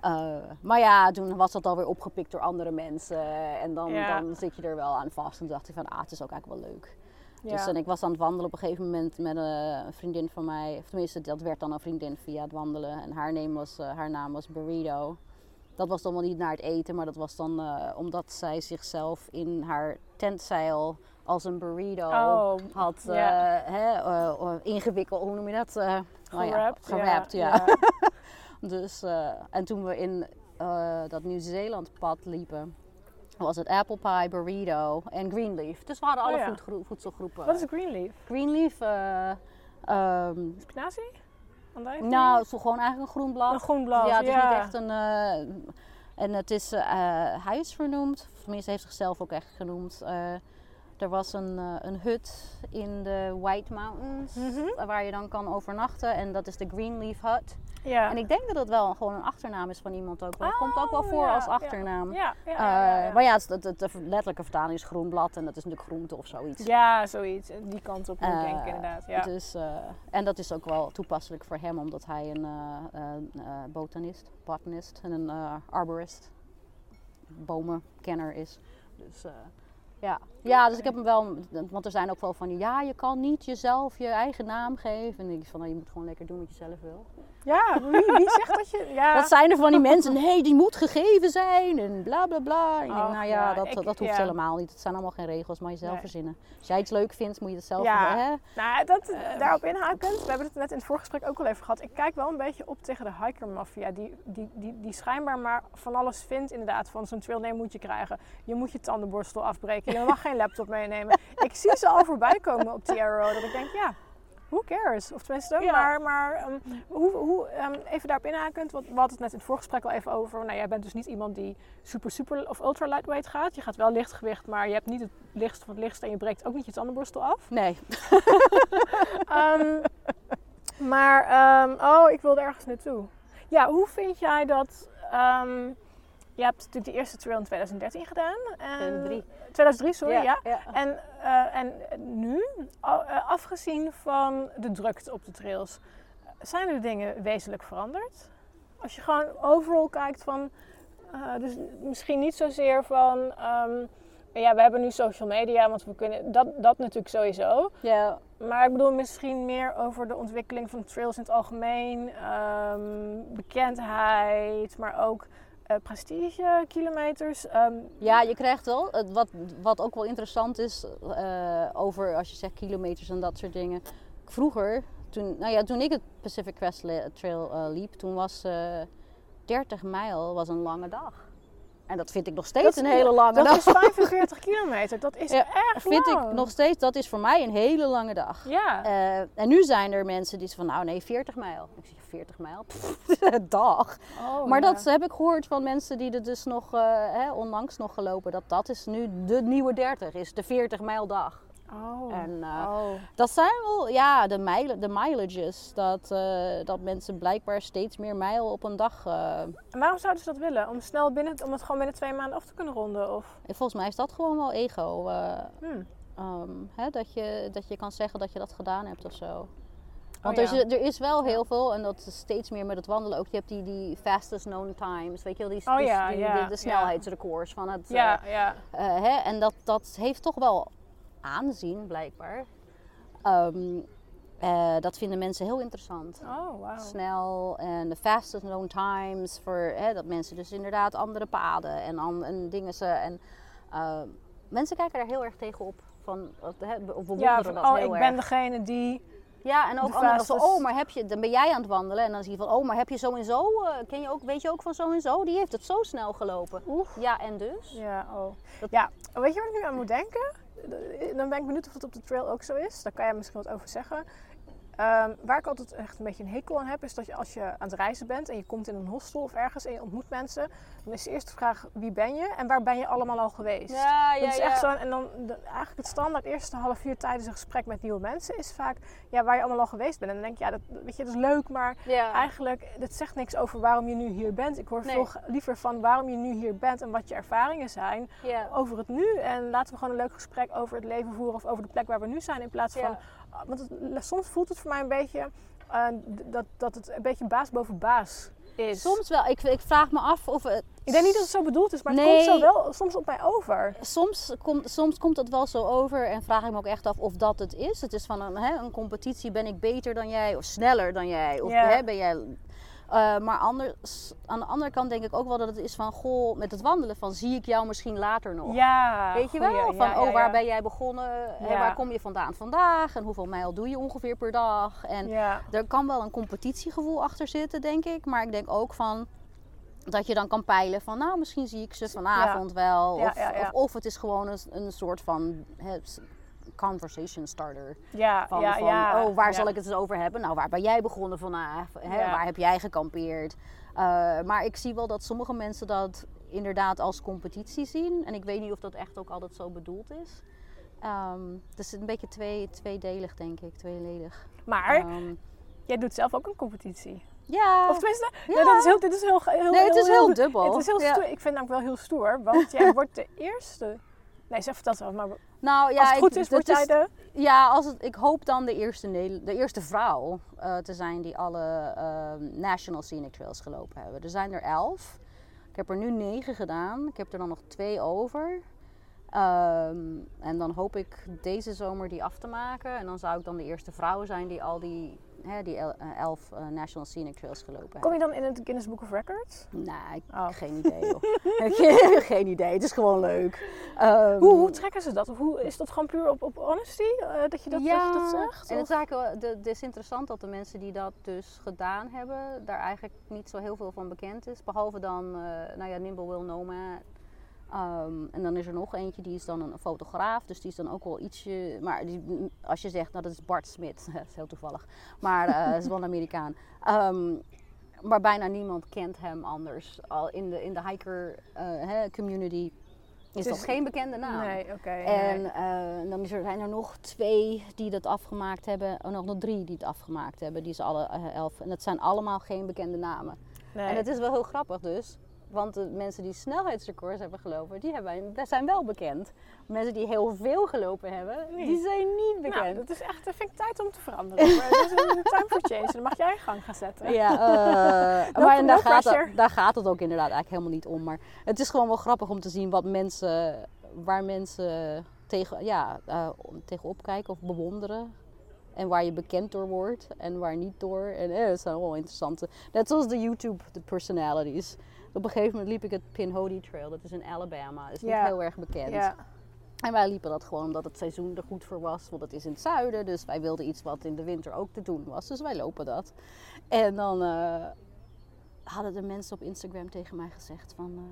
Eh, maar ja, toen was dat alweer opgepikt door andere mensen. En dan, Ja. dan zit je er wel aan vast. En toen dacht ik van, ah, het is ook eigenlijk wel leuk. Ja. Dus en ik was aan het wandelen op een gegeven moment met eh, een vriendin van mij. Of tenminste, dat werd dan een vriendin via het wandelen. En haar, naam was, eh, haar naam was Burrito. Dat was dan wel niet naar het eten, maar dat was dan eh, omdat zij zichzelf in haar tentzeil als een burrito Oh, had ja. hè, ingewikkeld. Hoe noem je dat? Eh, nou ja, Gerapt. gerapt, ja. [LAUGHS] Dus, en toen we in dat Nieuw-Zeeland pad liepen, was het apple pie, burrito en greenleaf. Dus we hadden alle Oh ja. voedgro- voedselgroepen. Wat is greenleaf? Greenleaf? eh, ehm, Spinazie? Nou, het is gewoon eigenlijk een groen blad. een groen blad. ja, het is ja. niet echt een... eh, en het is, eh, hij is vernoemd, tenminste heeft zichzelf ook echt genoemd. er was een, een hut in de White Mountains Mhm. waar je dan kan overnachten. En dat is de Greenleaf Hut. Ja. En ik denk dat het wel gewoon een achternaam is van iemand ook. wel. Het komt ook wel Oh, voor ja, als achternaam. Ja, ja, Eh, ja. Maar ja, het, het, het- de letterlijke vertaling is groenblad en dat is natuurlijk groente of zoiets. Ja, zoiets. Die kant op moet ik Eh, denken inderdaad. Ja. Dus, eh, en dat is ook wel toepasselijk voor hem, omdat hij een botanist, botanist en een arborist, bomenkenner is. Dus ja. ja, dus ik heb hem wel, want er zijn ook wel van ja, je kan niet jezelf je eigen naam geven. En ik denk van, nou, je moet gewoon lekker doen wat je zelf wil. Ja, wie, wie zegt dat je... Ja. Dat zijn er van die mensen, [LAUGHS] nee, die moet gegeven zijn en bla bla bla. Ik denk, nou ja, dat, ik- dat hoeft ja. helemaal niet. Het zijn allemaal geen regels, maar je zelf Nee. verzinnen. Als jij iets leuk vindt, moet je het zelf Ja. hè? Nou, dat, daarop inhakend, we hebben het net in het voorgesprek ook al even gehad. Ik kijk wel een beetje op tegen de hiker-maffia. Die, die, die, die schijnbaar maar van alles vindt inderdaad. Van zo'n trail, nee, moet je krijgen. Je moet je tandenborstel afbreken. Je mag geen laptop meenemen. [LAUGHS] Ik zie ze al voorbij komen op die arrow. Dat ik denk, ja, who cares? Of tenminste, Ja. maar, maar ehm, hoe, hoe, ehm, even daarop inhakend. Want we hadden het net in het voorgesprek al even over. Nou, jij bent dus niet iemand die super, super of ultra lightweight gaat. Je gaat wel lichtgewicht, maar je hebt niet het lichtst van het lichtst. En je breekt ook niet je tandenborstel af. Nee. [LAUGHS] Ehm, maar, oh, ik wilde ergens naartoe. Ja, hoe vind jij dat... je hebt natuurlijk de eerste trail in 2013 gedaan. En, 2003. 2003, sorry, ja. ja. En, eh, en nu, eh, afgezien van de drukte op de trails, zijn er dingen wezenlijk veranderd? Als je gewoon overal kijkt van, eh, dus misschien niet zozeer van, ehm, ja, we hebben nu social media, want we kunnen, dat, dat natuurlijk sowieso. Ja, Maar ik bedoel misschien meer over de ontwikkeling van trails in het algemeen, ehm, bekendheid, maar ook prestige, kilometers. ehm, Ja, je krijgt wel. Wat, wat ook wel interessant is eh, over als je zegt kilometers en dat soort dingen. Vroeger, toen, nou ja, toen ik het Pacific Crest Trail eh, liep, toen was eh 30 mijl was een lange dag. En dat vind ik nog steeds Dat- een hele lange dat dag. [LAUGHS] is 45 kilometer, dat is Ja, echt vind lang. ik nog steeds, dat is voor mij een hele lange dag. Ja, Eh, en nu zijn er mensen die zeggen van, nou nee, 40 mijl. Ik zeg, 40 mijl? Pff, [LAUGHS] dag. Oh, maar ja. dat heb ik gehoord van mensen die er dus nog, eh, hè, onlangs nog gelopen. Dat dat is nu de nieuwe 30, is de 40 mijl dag. Oh. En eh, oh. dat zijn wel, ja, de, mijl, de mileages. Dat, eh, dat mensen blijkbaar steeds meer mijl op een dag... eh, En waarom zouden ze dat willen? Om snel binnen, om het gewoon binnen twee maanden af te kunnen ronden? Of? en volgens mij is dat gewoon wel ego. Hmm. ehm, hè, dat, je, dat je kan zeggen dat je dat gedaan hebt of zo. Want Oh, er, ja. is, er is wel heel veel, en dat is steeds meer met het wandelen ook. Je hebt die, die fastest known times, weet je wel, die, Oh die- ja, die- ja, de, snelheidsrecords van het... Ja, ja. hè, en dat, dat heeft toch wel aanzien, blijkbaar. Ehm, eh, dat vinden mensen heel interessant. Oh, wauw. Snel en de fastest known times. Voor, hè, dat mensen dus inderdaad andere paden en, an, en dingen ze. En, eh, mensen kijken daar heel erg tegen op. Van, hè, bewonderen Ja, van, dat oh, heel ik erg. ben degene die... Ja, en ook de anderen van, oh, maar heb je, dan ben jij aan het wandelen. En dan zie je van, oh, maar heb je zo en zo, ken je ook, weet je ook van zo en zo? Die heeft het zo snel gelopen. Ja, en dus? Ja, oh. Dat- Ja, weet je waar ik nu aan moet denken? Dan ben ik benieuwd of het op de trail ook zo is. Daar kan jij misschien wat over zeggen. Ehm, waar ik altijd echt een beetje een hekel aan heb, is dat je als je aan het reizen bent en je komt in een hostel of ergens en je ontmoet mensen, dan is de eerste vraag wie ben je en waar ben je allemaal al geweest? Ja, dat is echt zo. En dan de- eigenlijk het standaard eerste half uur tijdens een gesprek met nieuwe mensen is vaak ja, waar je allemaal al geweest bent. En dan denk je, ja, dat, weet je, dat is leuk, maar Ja. eigenlijk, dat zegt niks over waarom je nu hier bent. Ik hoor Nee. veel liever van waarom je nu hier bent en wat je ervaringen zijn ja. over het nu. En laten we gewoon een leuk gesprek over het leven voeren of over de plek waar we nu zijn. In plaats van. Want het- soms voelt het voor mij een beetje eh, dat, dat het een beetje baas boven baas is. Soms wel. Ik, ik vraag me af of het... Ik denk niet dat het zo bedoeld is, maar het komt zo wel soms op mij over. Soms, komt soms komt het wel zo over en vraag ik me ook echt af of dat het is. Het is van een, hè, een competitie, ben ik beter dan jij of sneller dan jij? Of Ja. hè, ben jij... Eh, maar anders, aan de andere kant denk ik ook wel dat het is van, goh, met het wandelen van zie ik jou misschien later nog. Ja, Weet je wel? Van, ja, oh, waar ja. ben jij begonnen? Ja. waar kom je vandaan vandaag? En hoeveel mijl doe je ongeveer per dag? En er kan wel een competitiegevoel achter zitten, denk ik. Maar ik denk ook van dat je dan kan peilen van, nou, misschien zie ik ze vanavond wel. Of, ja, ja. Of, of het is gewoon een, een soort van conversation starter. Ja, Van, ja, van ja. oh, waar zal ik het eens over hebben? Nou, waar ben jij begonnen vandaag? Hè. Waar heb jij gekampeerd? Eh, maar ik zie wel dat sommige mensen dat inderdaad als competitie zien. En ik weet niet of dat echt ook altijd zo bedoeld is. Ehm, het is een beetje twee, tweedelig, denk ik. Tweeledig. Maar Ehm, jij doet zelf ook een competitie. ja. Of tenminste, Ja. nee, dat is heel, dit is heel, heel, Nee, het is heel dubbel. Het is heel Ja. stoer. Ik vind het namelijk wel heel stoer, want jij [LAUGHS] wordt de eerste. Nee, zeg het wel, maar nou, ja, als het ik- goed is, dat word jij de. Ja, als het, ik hoop dan de eerste, de eerste vrouw eh, te zijn die alle ehm, National Scenic Trails gelopen hebben. Er zijn er elf. Ik heb er nu negen gedaan. Ik heb er dan nog twee over. Ehm, en dan hoop ik deze zomer die af te maken. En dan zou ik dan de eerste vrouw zijn die al die, hè, die eh, elf eh, National Scenic Trails gelopen Kom heeft. je dan in het Guinness Book of Records? Nee, ik Oh. geen idee. joh. [LAUGHS] [LAUGHS] geen, idee, het is gewoon leuk. Ehm, Hoe, hoe trekken ze dat? Of hoe, is dat gewoon puur op, op honesty? eh, dat, je dat, dat je dat zegt? En het is, eigenlijk, wel- de, het is interessant dat de mensen die dat dus gedaan hebben, daar eigenlijk niet zo heel veel van bekend is. Behalve dan, nou ja, Nimble Will Nomad. Ehm, en dan is er nog eentje, die is dan een fotograaf, dus die is dan ook wel ietsje. Maar die, als je zegt, nou dat is Bart Smit, [LAUGHS] dat is heel toevallig. Maar dat is wel een Amerikaan. Ehm, maar bijna niemand kent hem anders. Al in de, in de hiker hè, community is Het dat geen bekende naam. Nee, oké. En nee. eh, dan is er, zijn er nog twee die dat afgemaakt hebben. Oh, nog, nog drie die het afgemaakt hebben. Die is alle elf. En dat zijn allemaal geen bekende namen. nee. En het is wel heel grappig dus. Want de mensen die snelheidsrecords hebben gelopen, die, hebben, zijn wel bekend. Mensen die heel veel gelopen hebben, die zijn niet Nou, bekend. dat is echt, dat vind ik tijd om te veranderen. Maar is een time for change. Dan mag jij gang gaan zetten. Ja, eh, [LAUGHS] No- maar daar, gaat het, daar gaat het ook inderdaad eigenlijk helemaal niet om. Maar het is gewoon wel grappig om te zien wat mensen, waar mensen tegen, ja, eh, tegen opkijken of bewonderen. En waar je bekend door wordt en waar niet door. En eh, dat zijn wel interessante. Net zoals de YouTube, de personalities. Op een gegeven moment liep ik het Pinhoti Trail. Dat is in Alabama. Dat is niet heel erg bekend. En wij liepen dat gewoon omdat het seizoen er goed voor was. Want het is in het zuiden. Dus wij wilden iets wat in de winter ook te doen was. Dus wij lopen dat. En dan eh, hadden de mensen op Instagram tegen mij gezegd van... eh,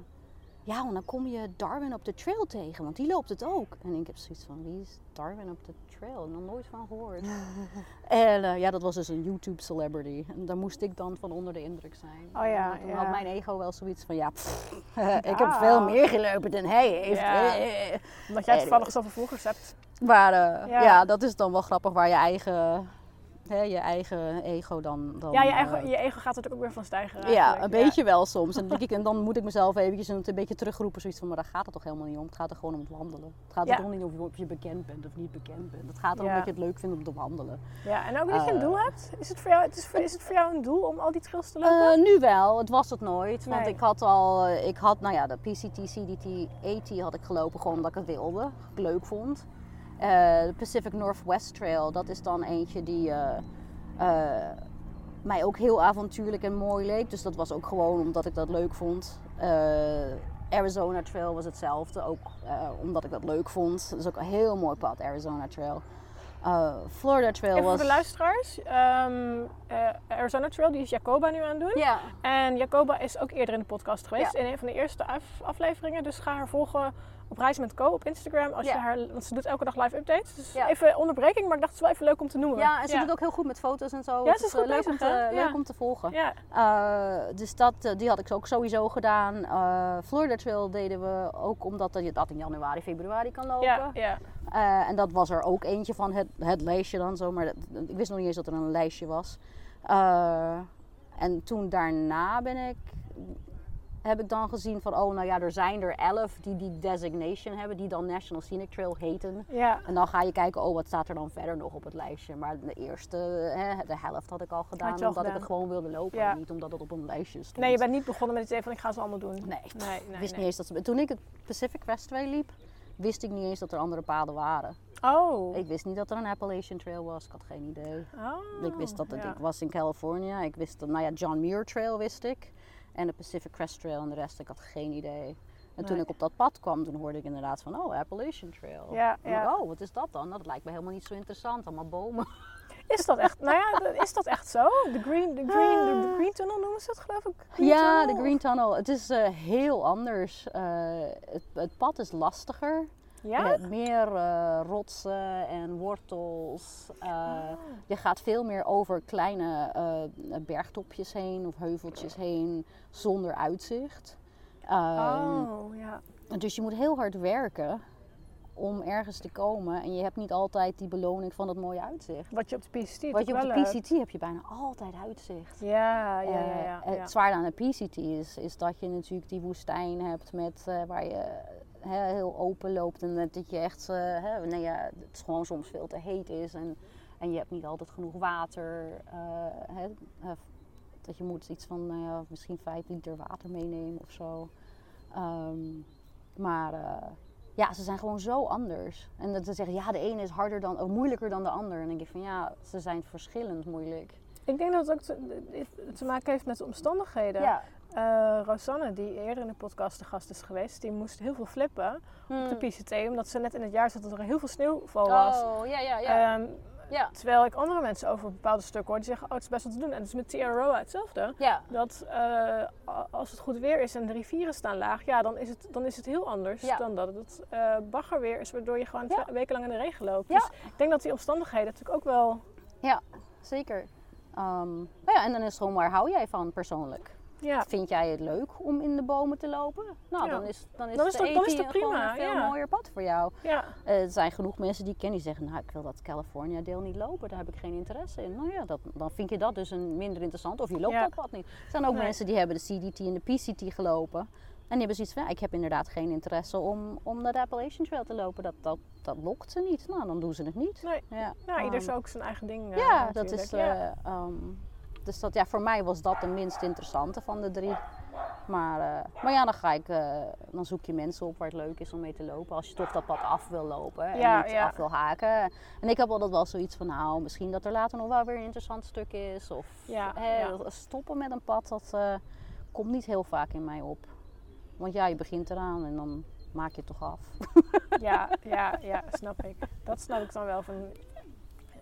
ja, want dan kom je Darwin op de trail tegen. Want die loopt het ook. En ik heb zoiets van, wie is Darwin op de trail? Nog nooit van gehoord. [LAUGHS] en eh, ja, dat was dus een YouTube celebrity. En daar moest ik dan van onder de indruk zijn. Oh ja, En toen ja. had mijn ego wel zoiets van, ja, pff, [LAUGHS] ik heb veel meer gelopen dan hij heeft. Ja. Eh. Omdat jij Eh, toevallig zoveel volgers hebt. Maar ja. dat is dan wel grappig waar je eigen, hè, je eigen ego dan... dan Ja, je, eh, eigen, je ego gaat er ook weer van stijgen. ja, een beetje wel soms. En denk ik, en dan moet ik mezelf eventjes een, een beetje terugroepen. Zoiets van, maar daar gaat het toch helemaal niet om. Het gaat er gewoon om het wandelen. Het gaat er toch niet om of je bekend bent of niet bekend bent. Het gaat erom dat je het leuk vindt om te wandelen. Ja, en ook dat je een Eh. doel hebt. Is het voor jou, het is, is het voor jou een doel om al die trails te lopen? Eh, nu wel, het was het nooit. Want Nee. ik had al, eh, ik had, nou ja, de PCT, CDT, AT had ik gelopen gewoon omdat ik het wilde, ik leuk vond. Eh, de Pacific Northwest Trail, dat is dan eentje die eh, eh, mij ook heel avontuurlijk en mooi leek. Dus dat was ook gewoon omdat ik dat leuk vond. Arizona Trail was hetzelfde, ook omdat ik dat leuk vond. Dat is ook een heel mooi pad, Arizona Trail. Eh, Florida Trail Even was... voor de luisteraars. eh, Arizona Trail, die is Jacoba nu aan het doen. Ja, En Jacoba is ook eerder in de podcast geweest. Ja. In een van de eerste af- afleveringen. Dus ga haar volgen op Reis met Co op Instagram. Als je haar, want ze doet elke dag live updates. Dus Ja. even onderbreking, maar ik dacht het is wel even leuk om te noemen. Ja, en ze doet ook heel goed met foto's en zo. Ja, ze is eh, goed leuk, bezig, om te, leuk om te volgen. Ja, Eh, dus dat, eh, die had ik ook sowieso gedaan. Eh, Florida Trail deden we ook omdat je dat in januari, februari kan lopen. ja. Eh, en dat was er ook eentje van het, het lijstje dan zo. Maar dat- ik wist nog niet eens dat er een lijstje was. Eh, en toen daarna ben ik, heb ik dan gezien van, oh nou ja, er zijn er elf die die designation hebben. Die dan National Scenic Trail heten. ja. En dan ga je kijken, oh, wat staat er dan verder nog op het lijstje. Maar de eerste, hè, de helft had ik al gedaan, al omdat ik het gewoon wilde lopen. Ja. en Niet omdat het op een lijstje stond. Nee, je bent niet begonnen met het idee van ik ga ze allemaal doen. Nee, nee, pff, nee, ik wist nee. niet eens dat ze... Toen ik het Pacific Crestway liep, wist ik niet eens dat er andere paden waren. Oh. Ik wist niet dat er een Appalachian Trail was, ik had geen idee. oh. ik wist dat het, ja. ik was in California, ik wist dat, nou ja, John Muir Trail wist ik. En de Pacific Crest Trail en de rest, ik had geen idee. En toen Nee. ik op dat pad kwam, toen hoorde ik inderdaad van, oh, Appalachian Trail. Ja, ja. ik, oh, wat is dat dan? Dat lijkt me helemaal niet zo interessant, allemaal bomen. [LAUGHS] Is dat echt, nou ja, is dat echt zo? De green, de green, de, de green tunnel noemen ze dat geloof ik? Green Ja, tunnel? de Green Tunnel. Het is eh, heel anders. Eh, het, het pad is lastiger. Ja? hebt meer eh, rotsen en wortels. Eh, Oh. Je gaat veel meer over kleine eh, bergtopjes heen of heuveltjes heen zonder uitzicht. Ehm, Oh, ja. Dus je moet heel hard werken om ergens te komen. En je hebt niet altijd die beloning van dat mooie uitzicht. Wat je op de PCT Wat je op de hebt. PCT heb je bijna altijd uitzicht. Ja, ja, ja. Ja, Het ja. zwaar aan de PCT is, is dat je natuurlijk die woestijn hebt met, waar je heel open loopt. En dat je echt, eh, hè, nee, ja, het gewoon soms veel te heet is. En, en je hebt niet altijd genoeg water. hè, eh, dat je moet iets van nou ja, misschien 5 liter water meenemen of zo. Ehm, maar eh, ja, ze zijn gewoon zo anders. En dat ze zeggen, ja, de ene is harder dan, of moeilijker dan de ander. En dan denk ik van, ja, ze zijn verschillend moeilijk. Ik denk dat het ook te, te maken heeft met de omstandigheden. Ja. Eh, Rosanne, die eerder in de podcast de gast is geweest, die moest heel veel flippen op de Hmm. PCT, omdat ze net in het jaar zat dat er heel veel sneeuwval was. Oh, ja, ja, ja. Ehm, ja. Terwijl ik andere mensen over bepaalde stukken hoor, die zeggen, oh, het is best wat te doen. En het is met TRO hetzelfde. ja. Dat eh, als het goed weer is en de rivieren staan laag, ja, dan is het, dan is het heel anders Ja. dan dat het eh baggerweer is, waardoor je gewoon Ja. twee weken lang in de regen loopt. Ja. Dus ik denk dat die omstandigheden natuurlijk ook wel, Zeker. Ehm, nou ja, en dan is het gewoon, waar hou jij van persoonlijk? Ja, Vind jij het leuk om in de bomen te lopen? Nou, Ja. dan is, dan is Dan is de dat- dan is AT dat gewoon prima, een veel ja. mooier pad voor jou. ja, Eh, er zijn genoeg mensen die ik ken die zeggen, nou ik wil dat California deel niet lopen, daar heb ik geen interesse in. Nou ja, dat, dan vind je dat dus een minder interessant of je loopt dat pad niet. Er zijn ook Nee. mensen die hebben de CDT en de PCT gelopen. En die hebben zoiets van, ja, ik heb inderdaad geen interesse om, om naar de Appalachian Trail te lopen. Dat, dat, dat lokt ze niet. Nou, dan doen ze het niet. nee. Ja, Nou, ieder Ehm, zo ook zijn eigen ding. eh, ja, dat is. Eh, ehm, dus dat, ja, voor mij was dat de minst interessante van de drie. Maar, eh, maar ja, dan, ga ik, eh, dan zoek je mensen op waar het leuk is om mee te lopen. Als je toch dat pad af wil lopen en Ja, niet ja. af wil haken. En ik heb altijd wel zoiets van, nou, misschien dat er later nog wel weer een interessant stuk is. Of Ja, stoppen met een pad, dat eh, komt niet heel vaak in mij op. Want ja, je begint eraan en dan maak je het toch af. [LAUGHS] Ja, ja, ja, snap ik. Dat snap ik dan wel. Van,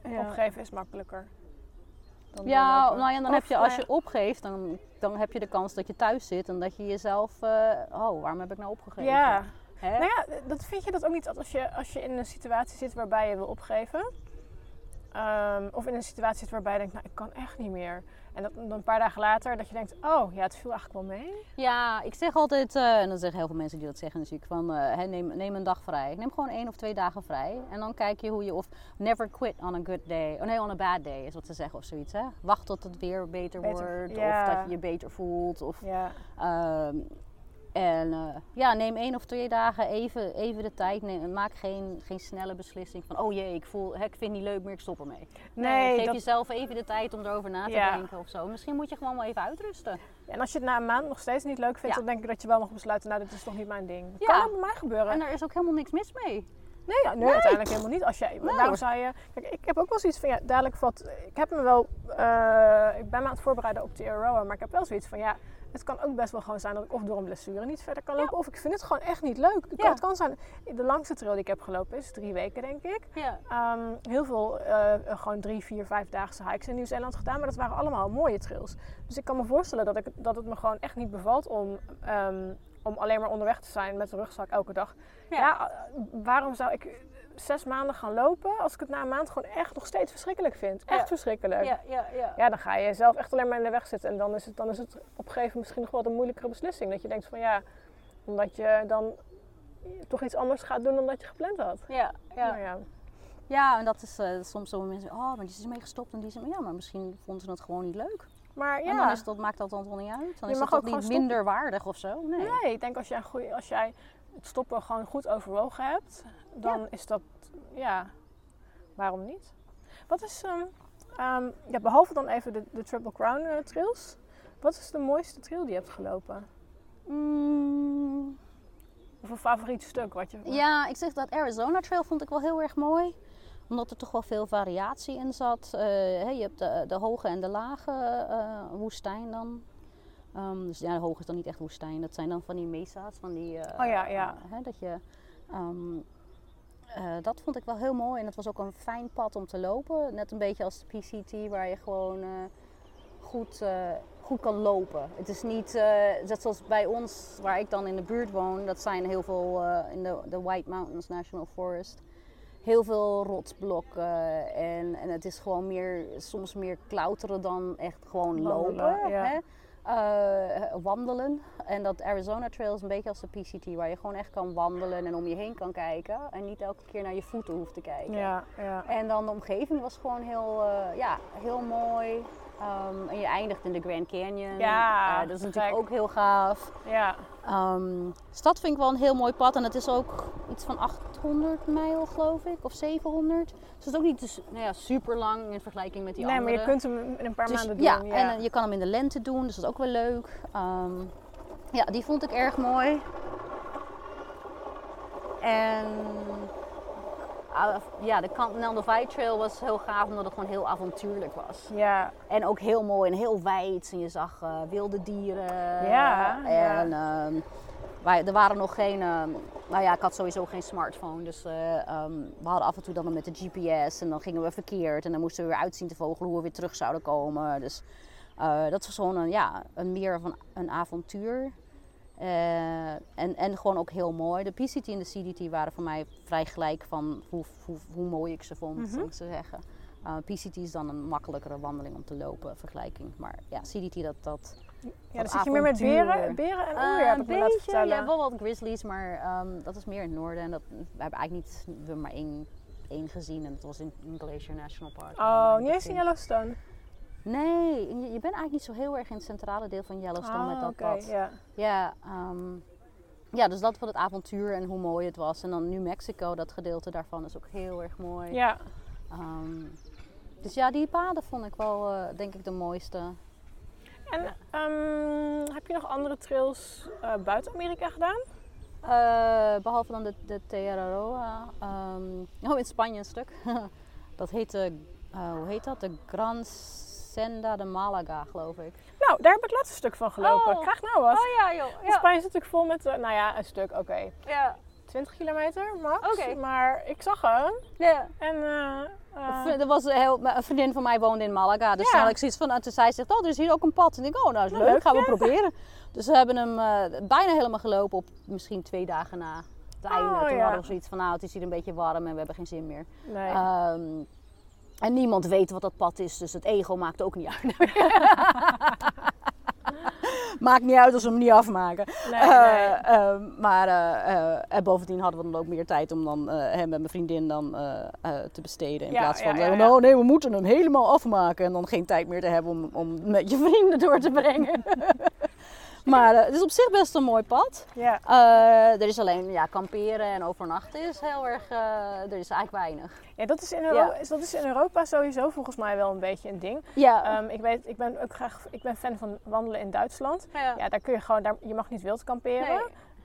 Ja. Opgeven is makkelijker. Dan Ja, doorlopen. nou ja, dan heb je, als je opgeeft, dan, dan heb je de kans dat je thuis zit en dat je jezelf, eh, oh, waarom heb ik nou opgegeven? Ja, Hè? nou ja, dat vind je dat ook niet als je, als je in een situatie zit waarbij je wil opgeven. Ehm, of in een situatie zit waarbij je denkt, nou ik kan echt niet meer. En dat, dan een paar dagen later dat je denkt, oh ja, het viel eigenlijk wel mee. Ja, ik zeg altijd, eh, en dan zeggen heel veel mensen die dat zeggen natuurlijk, van eh, neem, neem een dag vrij. Neem gewoon één of twee dagen vrij. En dan kijk je hoe je, of never quit on a good day. Oh nee, on a bad day is wat ze zeggen of zoiets. Hè? Wacht tot het weer beter, Beter, wordt, ja. of dat je je beter voelt. Of, Ja, Ehm, en eh, ja, neem één of twee dagen even, even de tijd. Neem, maak geen, geen snelle beslissing van, oh jee, ik, voel, hè, ik vind het niet leuk meer, ik stop ermee. nee. geef dat- jezelf even de tijd om erover na te Ja. denken of zo. Misschien moet je gewoon wel even uitrusten. En als je het na een maand nog steeds niet leuk vindt, Ja. dan denk ik dat je wel mag besluiten, nou dit is toch niet mijn ding. Ja. kan bij mij gebeuren. En er is ook helemaal niks mis mee. Nee, ja, nee, uiteindelijk helemaal niet. Als jij, Nee, daarom zou je. Kijk, ik heb ook wel zoiets van ja, dadelijk valt. Ik heb me wel. eh, ik ben me aan het voorbereiden op de Aroa, maar ik heb wel zoiets van ja. Het kan ook best wel gewoon zijn dat ik of door een blessure niet verder kan lopen, of ik vind het gewoon echt niet leuk. Het kan, Ja. het kan zijn. De langste trail die ik heb gelopen is drie weken, denk ik. Ja. Ehm, heel veel eh, gewoon drie, vier, vijfdaagse hikes in Nieuw-Zeeland gedaan, maar dat waren allemaal mooie trails. Dus ik kan me voorstellen dat, ik, dat het me gewoon echt niet bevalt om, ehm, om alleen maar onderweg te zijn met de rugzak elke dag. Ja. Ja, waarom zou ik zes maanden gaan lopen als ik het na een maand gewoon echt nog steeds verschrikkelijk vind? Echt Ja. verschrikkelijk. Ja, ja, ja. Ja, dan ga je zelf echt alleen maar in de weg zitten. En dan is het, dan is het op een gegeven moment misschien nog wel een moeilijkere beslissing. Dat je denkt van ja, omdat je dan toch iets anders gaat doen dan dat je gepland had. Ja, ja. Nou ja. ja, en dat is eh, soms zo mensen, oh, maar die is ermee gestopt en die is ermee. Ja, maar misschien vonden ze het gewoon niet leuk. Maar ja. En dan is dat, maakt dat dan toch niet uit. Dan Je is mag dat ook toch niet minder waardig of zo. Nee. Nee, ik denk als jij, een goeie, als jij het stoppen gewoon goed overwogen hebt, dan is dat, ja, waarom niet? Wat is, ehm, ja, behalve dan even de, de Triple Crown eh, trails, wat is de mooiste trail die je hebt gelopen? Mm, Of een favoriet stuk wat je... Ja, ik zeg dat Arizona Trail vond ik wel heel erg mooi. Omdat er toch wel veel variatie in zat. Eh, je hebt de, de hoge en de lage eh, woestijn dan. Ehm, dus ja, hoge is dan niet echt woestijn. Dat zijn dan van die mesa's. Van die, eh, Oh ja, ja. eh, hè, dat, je, ehm, eh, dat vond ik wel heel mooi. En het was ook een fijn pad om te lopen. Net een beetje als de PCT waar je gewoon goed, goed kan lopen. Het is niet, net zoals bij ons, waar ik dan in de buurt woon, dat zijn heel veel in de, de White Mountains National Forest. Heel veel rotsblokken en, en het is gewoon meer, soms meer klauteren dan echt gewoon lopen. ja. Hè? Eh, wandelen. En dat Arizona Trail is een beetje als de PCT, waar je gewoon echt kan wandelen en om je heen kan kijken. En niet elke keer naar je voeten hoeft te kijken. Ja, ja. En dan de omgeving was gewoon heel, eh, ja, heel mooi. Ehm, en je eindigt in de Grand Canyon. Ja, Eh, dat is natuurlijk gek. ook heel gaaf. ja. Ehm stad vind ik wel een heel mooi pad. En het is ook iets van 800 mijl, geloof ik. Of 700. Dus het is ook niet dus, nou ja, super lang in vergelijking met die Nee, andere. maar je kunt hem in een paar Dus maanden doen. ja, Ja, en eh, je kan hem in de lente doen. Dus dat is ook wel leuk. Ehm, ja, die vond ik erg mooi. En ja, de Continental Divide Trail was heel gaaf omdat het gewoon heel avontuurlijk was. Ja, En ook heel mooi en heel wijd. En je zag eh, wilde dieren. Ja, En ehm, wij, er waren nog geen... ehm, nou ja, ik had sowieso geen smartphone. Dus eh, ehm, we hadden af en toe dan met de GPS. En dan gingen we verkeerd. En dan moesten we weer uitzien te vogelen hoe we weer terug zouden komen. Dus eh, dat was gewoon een, ja, een meer van een avontuur. Eh, en, en gewoon ook heel mooi. De PCT en de CDT waren voor mij vrij gelijk van hoe, hoe, hoe mooi ik ze vond, Mhm. zou ik zo zeggen. Uh, PCT is dan een makkelijkere wandeling om te lopen, vergelijking. Maar ja, CDT dat... dat ja dan zit je meer met beren, beren en oer, Eh, heb een ik me laten beetje, vertellen. ja, wel wat grizzlies, maar ehm, dat is meer in het noorden. En dat, we hebben eigenlijk niet, we hebben maar één, één gezien en dat was in, in Glacier National Park. Oh, niet eens in Yellowstone? Nee, je, je bent eigenlijk niet zo heel erg in het centrale deel van Yellowstone met Ah, dat pad. ja. Ja, ehm, ja, dus dat van het avontuur en hoe mooi het was. En dan New Mexico, dat gedeelte daarvan is ook heel erg mooi. Ja, Ehm, dus ja, die paden vond ik wel, eh, denk ik, de mooiste. en ehm, heb je nog andere trails eh, buiten Amerika gedaan? Eh, behalve dan de, de Tierra ehm oh, in Spanje een stuk. [LAUGHS] dat heette, hoe heet dat? De Gran Senda de Malaga, geloof ik. Nou, daar heb ik het laatste stuk van gelopen. Oh. Krijg nou wat. ja, joh. Spanje is natuurlijk vol met, eh, nou ja, een stuk, oké. ja. 20 kilometer max. Oké. Maar ik zag hem. ja. En Er was een, heel, een vriendin van mij woonde in Malaga. Dus Ja. had ik zoiets van, en toen zij zegt, oh, er is hier ook een pad. En ik oh, nou is Nou, leuk, leuk, gaan we ja. proberen. Dus we hebben hem bijna helemaal gelopen op misschien twee dagen na het einde. Oh, toen ja. hadden we zoiets van, nou, het is hier een beetje warm en we hebben geen zin meer. nee. Ehm, en niemand weet wat dat pad is, dus het ego maakt ook niet uit. [LAUGHS] maakt niet uit als we hem niet afmaken. nee, Eh, nee. ehm, maar eh, eh, en bovendien hadden we dan ook meer tijd om dan eh, hem met mijn vriendin dan eh, eh, te besteden. In Ja, plaats van, eh, ja. nou nee, we moeten hem helemaal afmaken. En dan geen tijd meer te hebben om, om met je vrienden door te brengen. [LAUGHS] maar eh, het is op zich best een mooi pad. Ja. Eh, er is alleen ja, kamperen en overnachten is heel erg, eh, er is eigenlijk weinig. ja, dat is, in Euro- is, dat is in Europa sowieso volgens mij wel een beetje een ding. Ja, Ehm, ik, weet, ik ben ook graag ik ben fan van wandelen in Duitsland. ja. Ja, daar kun je gewoon, daar, je mag niet wild kamperen.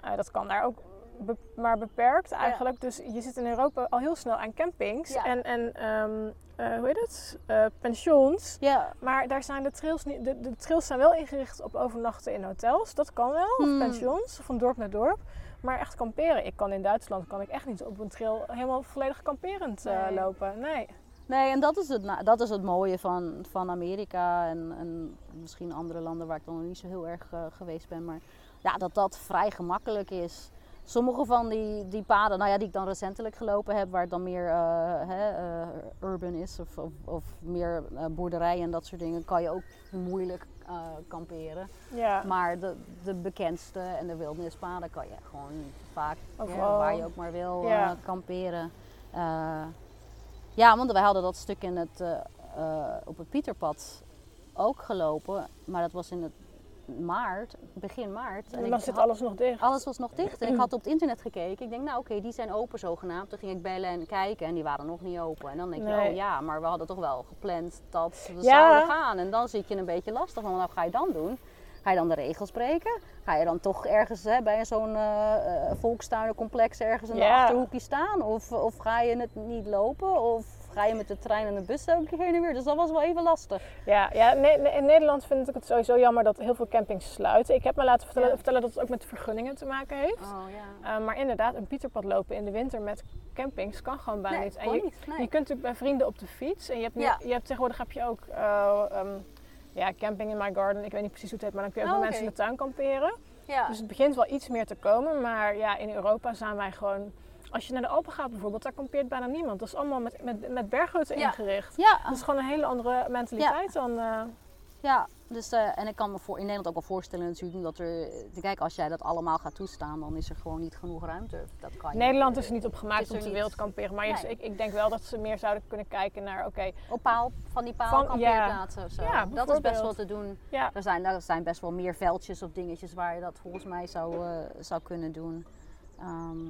Nee. Dat kan daar ook, be- maar beperkt eigenlijk. Dus je zit in Europa al heel snel aan campings Ja. en, en ehm, eh, hoe heet het? Eh, pensions. ja. Maar daar zijn de trails niet. De, de trails zijn wel ingericht op overnachten in hotels. Dat kan wel. Of Hmm. pensions, van dorp naar dorp. Maar echt kamperen. Ik kan in Duitsland kan ik echt niet op een trail helemaal volledig kamperend eh, lopen. Nee. Nee, en dat is het, dat is het mooie van, van Amerika en, en misschien andere landen waar ik dan nog niet zo heel erg geweest ben. Maar ja, dat dat vrij gemakkelijk is. Sommige van die, die paden, nou ja, die ik dan recentelijk gelopen heb, waar het dan meer eh, hè, eh, urban is of, of, of meer eh, boerderijen en dat soort dingen, kan je ook moeilijk kamperen. Ja. Maar de, de bekendste en de wildnispaden kan je gewoon vaak, ja, waar je ook maar wil, Ja. kamperen. Ja, want wij hadden dat stuk in het, op het Pieterpad ook gelopen. Maar dat was in het maart, begin maart. En dan zit alles nog dicht. alles was nog dicht. En ik had op het internet gekeken. Ik denk, nou oké, die zijn open zogenaamd. Toen ging ik bellen en kijken en die waren nog niet open. En dan denk je, oh ja, maar we hadden toch wel gepland dat we Ja. zouden gaan. En dan zit je een beetje lastig. Want wat ga je dan doen? Ga je dan de regels breken? Ga je dan toch ergens hè, bij zo'n eh, volkstuinencomplex ergens in de Ja. achterhoekje staan? Of, of ga je het niet lopen? Of ga je met de trein en de bus elke keer en weer? Dus dat was wel even lastig. Ja, ja in Nederland vind ik het sowieso jammer dat heel veel campings sluiten. Ik heb me laten vertellen, Ja. vertellen dat het ook met vergunningen te maken heeft. Oh ja. Uh, maar inderdaad, een Pieterpad lopen in de winter met campings kan gewoon bijna Nee, niet. En je, niet, nee. je kunt natuurlijk bij vrienden op de fiets. En je hebt, nu, Ja. je hebt tegenwoordig heb je ook uh, um, ja, camping in my garden. Ik weet niet precies hoe het heet, maar dan kun je ook Oh, mensen in de tuin kamperen. ja. Dus het begint wel iets meer te komen. Maar ja, in Europa zijn wij gewoon... Als je naar de Alpen gaat bijvoorbeeld, daar kampeert bijna niemand. Dat is allemaal met, met, met berghutten Ja. ingericht. ja. Dat is gewoon een hele andere mentaliteit dan... uh, Ja, dus, eh, en ik kan me voor, in Nederland ook wel voorstellen natuurlijk dat er... Kijk, als jij dat allemaal gaat toestaan, dan is er gewoon niet genoeg ruimte. Dat kan Nederland eh, is er niet op het gemaakt om te wild kamperen. Maar Nee. ik, ik denk wel dat ze meer zouden kunnen kijken naar... Oké, Op paal, van die Van- paalkampeerplaatsen of zo. Ja, dat is best wel te doen. ja, Er zijn, er zijn best wel meer veldjes of dingetjes waar je dat volgens mij zou, eh, zou kunnen doen. Ehm,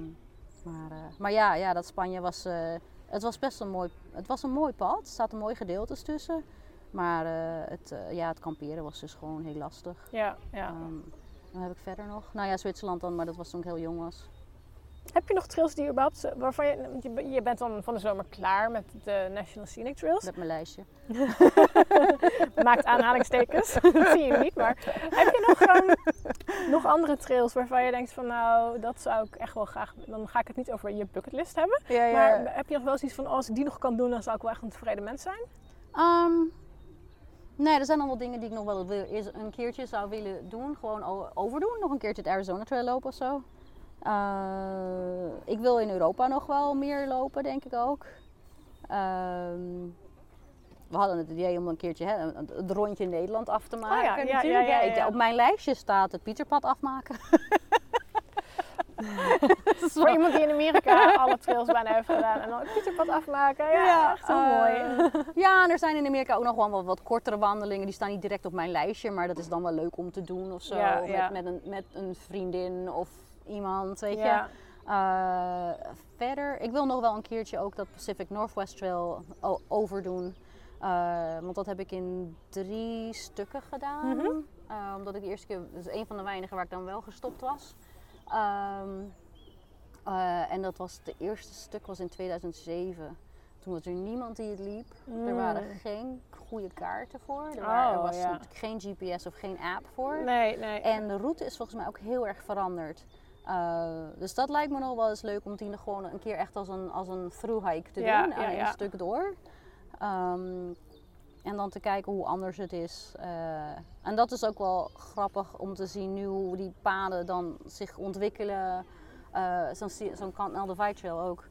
maar, eh, maar ja, ja, dat Spanje was... eh, het was best een mooi, het was een mooi pad. Er zaten mooie gedeeltes tussen. Maar eh, het, ja, het kamperen was dus gewoon heel lastig. ja, ja. Ehm, wat heb ik verder nog? Nou ja, Zwitserland dan, maar dat was toen ik heel jong was. Heb je nog trails die überhaupt, waarvan je, je, je bent dan van de zomer klaar met de National Scenic Trails. Met mijn lijstje. [LAUGHS] Maakt aanhalingstekens, [LAUGHS] dat zie je niet. Maar heb je nog, ehm, nog andere trails waarvan je denkt van nou, dat zou ik echt wel graag, dan ga ik het niet over je bucketlist hebben. Ja, Maar heb je nog wel eens iets van, oh, als ik die nog kan doen, dan zou ik wel echt een tevreden mens zijn? Ehm, nee, er zijn wel dingen die ik nog wel wil, is een keertje zou willen doen. Gewoon overdoen. Nog een keertje het Arizona Trail lopen of zo. Eh, ik wil in Europa nog wel meer lopen, denk ik ook. Ehm, we hadden het idee om een keertje hè, een- het rondje in Nederland af te maken. Oh ja, ja, natuurlijk. ja, ja. Op mijn lijstje staat het Pieterpad afmaken. [LAUGHS] Voor iemand die in Amerika alle trails bijna heeft gedaan en dan het Pieterpad afmaken. Ja, echt heel eh, mooi. Ja, en er zijn in Amerika ook nog wel wat, wat kortere wandelingen. Die staan niet direct op mijn lijstje, maar dat is dan wel leuk om te doen of zo. Ja, met. Met, een, met een vriendin of iemand, weet je. Ja. Eh, verder, ik wil nog wel een keertje ook dat Pacific Northwest Trail overdoen. Eh, want dat heb ik in drie stukken gedaan. Mhm. Eh, omdat ik de eerste keer, dat is een van de weinigen waar ik dan wel gestopt was. Ehm, eh, en dat was, de eerste stuk was in 2007. Toen was er niemand die het liep. Er waren Mm. geen goede kaarten voor. Er, Oh, er was ja. geen GPS of geen app voor. Nee, nee. En de route is volgens mij ook heel erg veranderd. Uh, dus dat lijkt me nog wel eens leuk om die nog gewoon een keer echt als een, als een through hike te Ja, doen. ja, aan een stuk door. Ehm, en dan te kijken hoe anders het is. Uh, en dat is ook wel grappig om te zien nu hoe die paden dan zich ontwikkelen. Uh, Zo'n zo Canal Divide Trail ook.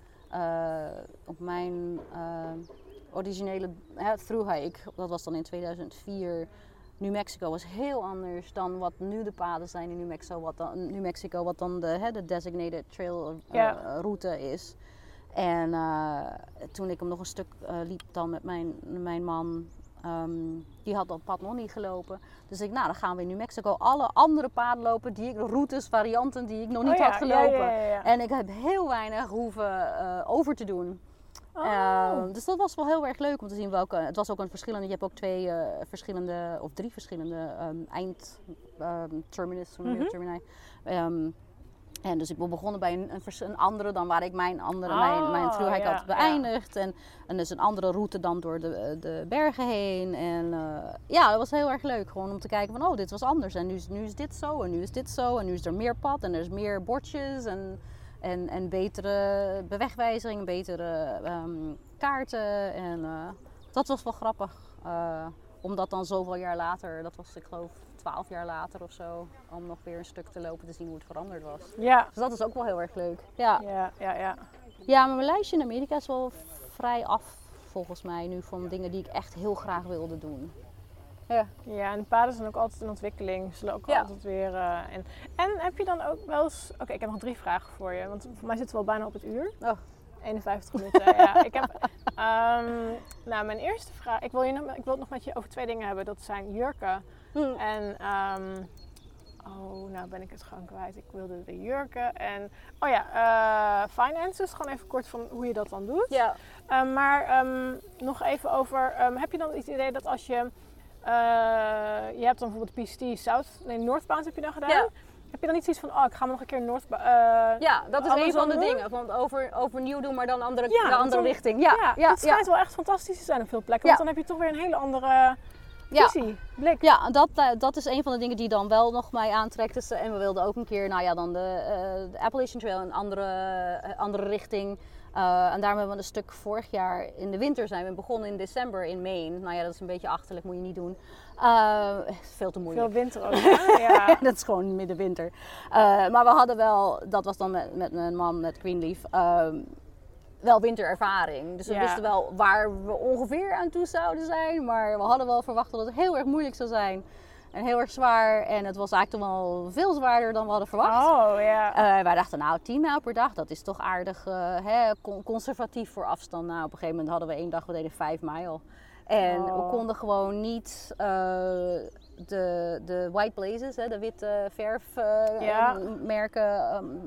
Op mijn originele hè, through hike, dat was dan in 2004. New Mexico was heel anders dan wat nu de paden zijn in New Mexico, wat dan, New Mexico, wat dan de, hè, de designated trail Ja. route is. En uh, toen ik hem nog een stuk uh, liep dan met mijn, mijn man, um, die had dat pad nog niet gelopen. Dus ik, nou dan gaan we in New Mexico alle andere paden lopen, die ik, routes, varianten die ik nog niet Oh ja, had gelopen. ja. En ik heb heel weinig hoeven uh, over te doen. Oh. Uh, dus dat was wel heel erg leuk om te zien welke. Het was ook een verschillende. Je hebt ook twee uh, verschillende of drie verschillende um, eind um, terminus, mm -hmm. termini. Um, en dus ik begonnen bij een, een, een, andere dan waar ik mijn andere, oh, mijn, mijn hike ja, had beëindigd. Ja. En, en dus een andere route dan door de, de bergen heen. En uh, ja, dat was heel erg leuk. Gewoon om te kijken van, oh, dit was anders. En nu, is- nu is dit zo en nu is dit zo. En nu is er meer pad en er is meer bordjes. En, en, en betere bewegwijzering, betere um, kaarten. En uh, dat was wel grappig. Uh, omdat dan zoveel jaar later, dat was ik geloof 12 jaar later of zo, om nog weer een stuk te lopen te zien hoe het veranderd was. Ja. Dus dat is ook wel heel erg leuk. Ja, Ja, ja, ja. ja maar mijn lijstje in Amerika is wel vrij af volgens mij nu van dingen die ik echt heel graag wilde doen. Ja. Ja, en de paden zijn ook altijd in ontwikkeling. Zullen ook Ja. altijd weer. eh, en, en heb je dan ook wel eens. Oké, ik heb nog drie vragen voor je. Want voor mij zitten we al bijna op het uur. Oh. 51 minuten. ja, [LAUGHS] ik heb. ehm, nou, mijn eerste vraag. Ik wil, je nog, ik wil het nog met je over twee dingen hebben. Dat zijn jurken. Hm. En. ehm, oh, nou ben ik het gewoon kwijt. Ik wilde de jurken. En. Oh ja, eh, finances. Gewoon even kort van hoe je dat dan doet. Ja. Um, maar um, nog even over, heb je dan het idee dat als je, je hebt dan bijvoorbeeld PCT South, nee Northbound heb je dan gedaan. Ja. Heb je dan niet zoiets van, oh ik ga me nog een keer Northbound, uh, ja, dat is een van de dingen. Want over, overnieuw doen, maar dan andere, Ja, de andere dan- richting. Ja, ja, ja, het schijnt wel echt fantastisch te zijn op veel plekken. Want dan heb je toch weer een hele andere visie, blik. Ja, dat, eh, dat is een van de dingen die dan wel nog mij aantrekt. Dus, eh, en we wilden ook een keer, nou ja, dan de, eh, de Appalachian Trail, een andere, eh, andere richting. Eh, en daarom hebben we een stuk vorig jaar in de winter zijn we begonnen in december in Maine. Nou ja, dat is een beetje achterlijk, moet je niet doen. Eh, veel te moeilijk. Veel winter ook. [LAUGHS] ja. dat is gewoon middenwinter. Uh, maar we hadden wel, dat was dan met, met mijn man, met Greenleaf, ehm, wel winterervaring. Dus we Ja. wisten wel waar we ongeveer aan toe zouden zijn. Maar we hadden wel verwacht dat het heel erg moeilijk zou zijn. En heel erg zwaar. En het was eigenlijk toch wel veel zwaarder dan we hadden verwacht. Oh ja. Eh, wij dachten, nou, 10 mijl per dag, dat is toch aardig eh, hè, con- conservatief voor afstand. Nou, op een gegeven moment hadden we één dag, we deden 5 mijl. En Oh. we konden gewoon niet eh, de, de white blazes, hè, de witte verfmerken,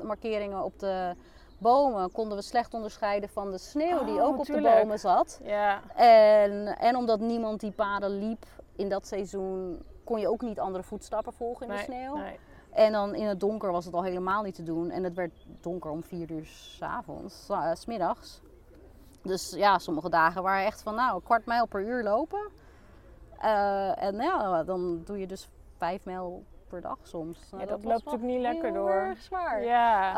markeringen op de bomen, konden we slecht onderscheiden van de sneeuw die Oh, ook op de bomen zat. ja. En, en omdat niemand die paden liep in dat seizoen, kon je ook niet andere voetstappen volgen in Nee, de sneeuw. nee. En dan in het donker was het al helemaal niet te doen. En het werd donker om vier uur s avonds, uh, s middags. Dus ja, sommige dagen waren echt van nou, een kwart mijl per uur lopen. Uh, en ja, dan doe je dus vijf mijl per dag soms. Nou, ja, dat, dat loopt natuurlijk niet lekker door. Erg zwaar. Ja.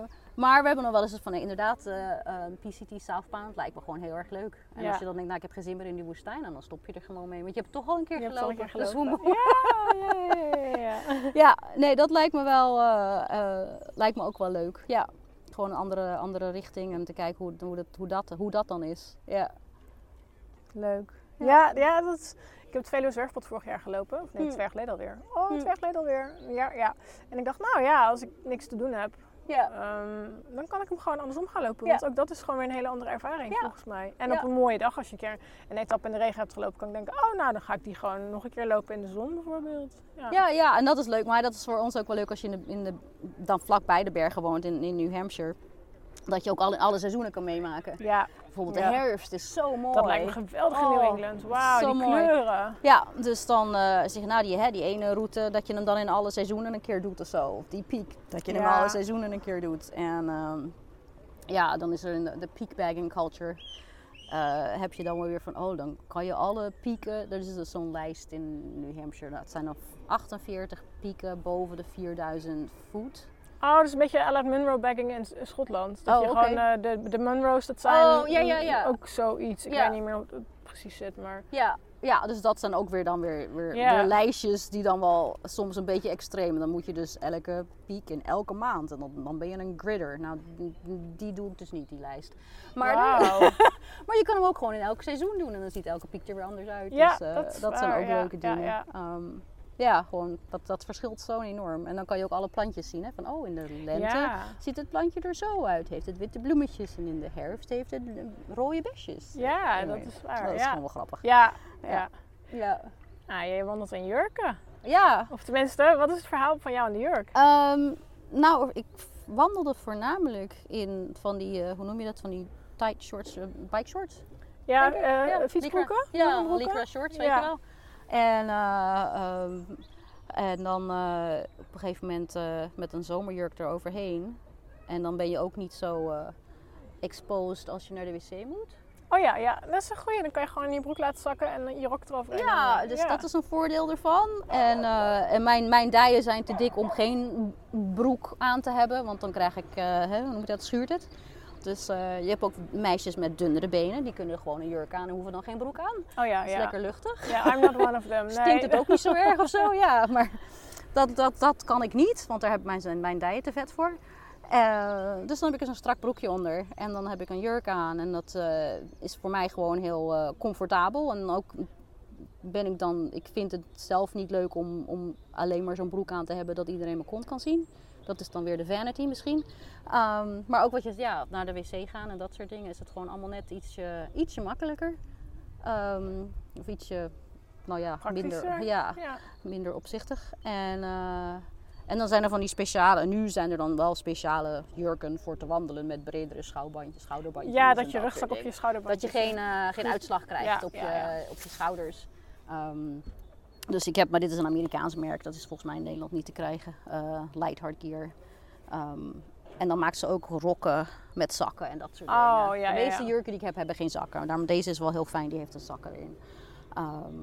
Uh, maar we hebben nog wel eens van, nee, inderdaad, uh, PCT Southbound lijkt me gewoon heel erg leuk. En Ja. als je dan denkt, nou ik heb geen zin meer in die woestijn, dan stop je er gewoon mee. Want je hebt toch al een keer het al gelopen. een keer Ja, [LAUGHS] ja, nee, dat lijkt me wel, eh, eh, lijkt me ook wel leuk. Ja, gewoon een andere, andere richting en te kijken hoe, hoe, dat, hoe, dat, hoe dat dan is. Ja. Leuk. Ja, ja, dat is, ik heb het Veluwe Zwerfpad vorig jaar gelopen. Of nee, Hm. twee jaar geleden alweer. Oh, twee Hm. jaar geleden alweer. Ja, ja. En ik dacht, nou ja, als ik niks te doen heb, Ja. ehm, dan kan ik hem gewoon andersom gaan lopen. Want ook dat is gewoon weer een hele andere ervaring volgens mij. En op een mooie dag, als je een keer een etappe in de regen hebt gelopen, kan ik denken, oh nou, dan ga ik die gewoon nog een keer lopen in de zon bijvoorbeeld. Ja. Ja, ja, en dat is leuk. Maar dat is voor ons ook wel leuk als je in de, in de, dan vlak bij de bergen woont in, in New Hampshire. Dat je ook alle, alle seizoenen kan meemaken. Ja, Bijvoorbeeld Ja. de herfst is zo mooi. dat lijkt me geweldig in New Oh, England. Wauw, die mooi. kleuren. Ja, dus dan eh, zeg je, nou die, hè, die ene route, dat je hem dan in alle seizoenen een keer doet of zo. Of die piek, dat je hem in alle seizoenen een keer doet. En ehm, ja, dan is er een, de peakbagging culture. Eh, heb je dan wel weer van, oh, dan kan je alle pieken. Er is dus zo'n lijst in New Hampshire. Dat zijn dan 48 pieken boven de 4000 voet. Oh, dat is een beetje à la Munro bagging in Schotland. Dat Oh, je gewoon eh, de, de Munro's, dat zijn Oh, ja, ja, ja. ook zoiets. Ik weet niet meer hoe het precies zit, maar... Ja, ja, dus dat zijn ook weer dan weer, weer, lijstjes die dan wel soms een beetje extreem. Dan moet je dus elke piek in elke maand. En dan, dan ben je een gridder. Nou, die, doe ik dus niet, die lijst. Maar, [LAUGHS] maar je kan hem ook gewoon in elk seizoen doen. En dan ziet elke piek er weer anders uit. Ja, dus, eh, dat zijn ook leuke dingen. ja. Ja, gewoon, dat, dat verschilt zo enorm. En dan kan je ook alle plantjes zien. Hè? Van, oh, in de lente Ja. ziet het plantje er zo uit. Heeft het witte bloemetjes. En in de herfst heeft het rode besjes. Ja, dat is waar. Dat is ja. gewoon wel grappig. Ja, ja. Ja. Nou, je wandelt in jurken. Ja, Of tenminste, wat is het verhaal van jou in de jurk? Ehm, nou, ik wandelde voornamelijk in van die, eh, hoe noem je dat, van die tight shorts, eh, bike shorts? Ja, eh Ja, fietsbroeken? Ja? Lycra shorts, weet Ja. je wel. En, eh, ehm, en dan eh, op een gegeven moment eh, met een zomerjurk eroverheen. En dan ben je ook niet zo exposed als je naar de wc moet. Oh ja, ja, dat is een goeie. Dan kan je gewoon in je broek laten zakken en je rok erover. Ja, dus dat is een voordeel ervan. En, en mijn, mijn dijen zijn te dik om geen broek aan te hebben, want dan krijg ik, hè, hoe noem je dat, schuurt het. Dus eh, je hebt ook meisjes met dunnere benen, die kunnen gewoon een jurk aan en hoeven dan geen broek aan. Oh ja, Dat is ja. lekker luchtig. Ja, I'm not one of them. Nee. [LAUGHS] Stinkt het ook niet zo erg of zo? [LAUGHS] Ja, maar dat, dat, dat kan ik niet, want daar heb ik mijn, mijn dijen te vet voor. Eh, dus dan heb ik er zo'n strak broekje onder en dan heb ik een jurk aan. En dat eh, is voor mij gewoon heel comfortabel. En ook ben ik dan, ik vind het zelf niet leuk om, om alleen maar zo'n broek aan te hebben dat iedereen mijn kont kan zien. Dat is dan weer de vanity misschien. Ehm, maar ook wat je ja, naar de wc gaan en dat soort dingen is het gewoon allemaal net ietsje, ietsje makkelijker. Ehm, of ietsje, nou ja, minder, ja, Ja. minder opzichtig. En, eh, en dan zijn er van die speciale, en nu zijn er dan wel speciale jurken voor te wandelen met bredere schouderbandjes. schouderbandjes ja, dat je rugzak op je schouderbandjes Dat je geen, eh, geen uitslag krijgt Ja, op, ja, je, op je schouders. Ehm, dus ik heb, maar dit is een Amerikaans merk, dat is volgens mij in Nederland niet te krijgen. eh Light Hard Gear. Ehm, en dan maakt ze ook rokken met zakken en dat soort Oh, dingen. ja, de meeste ja. jurken die ik heb, hebben geen zakken. Daarom deze is wel heel fijn, die heeft een zak erin. Ehm,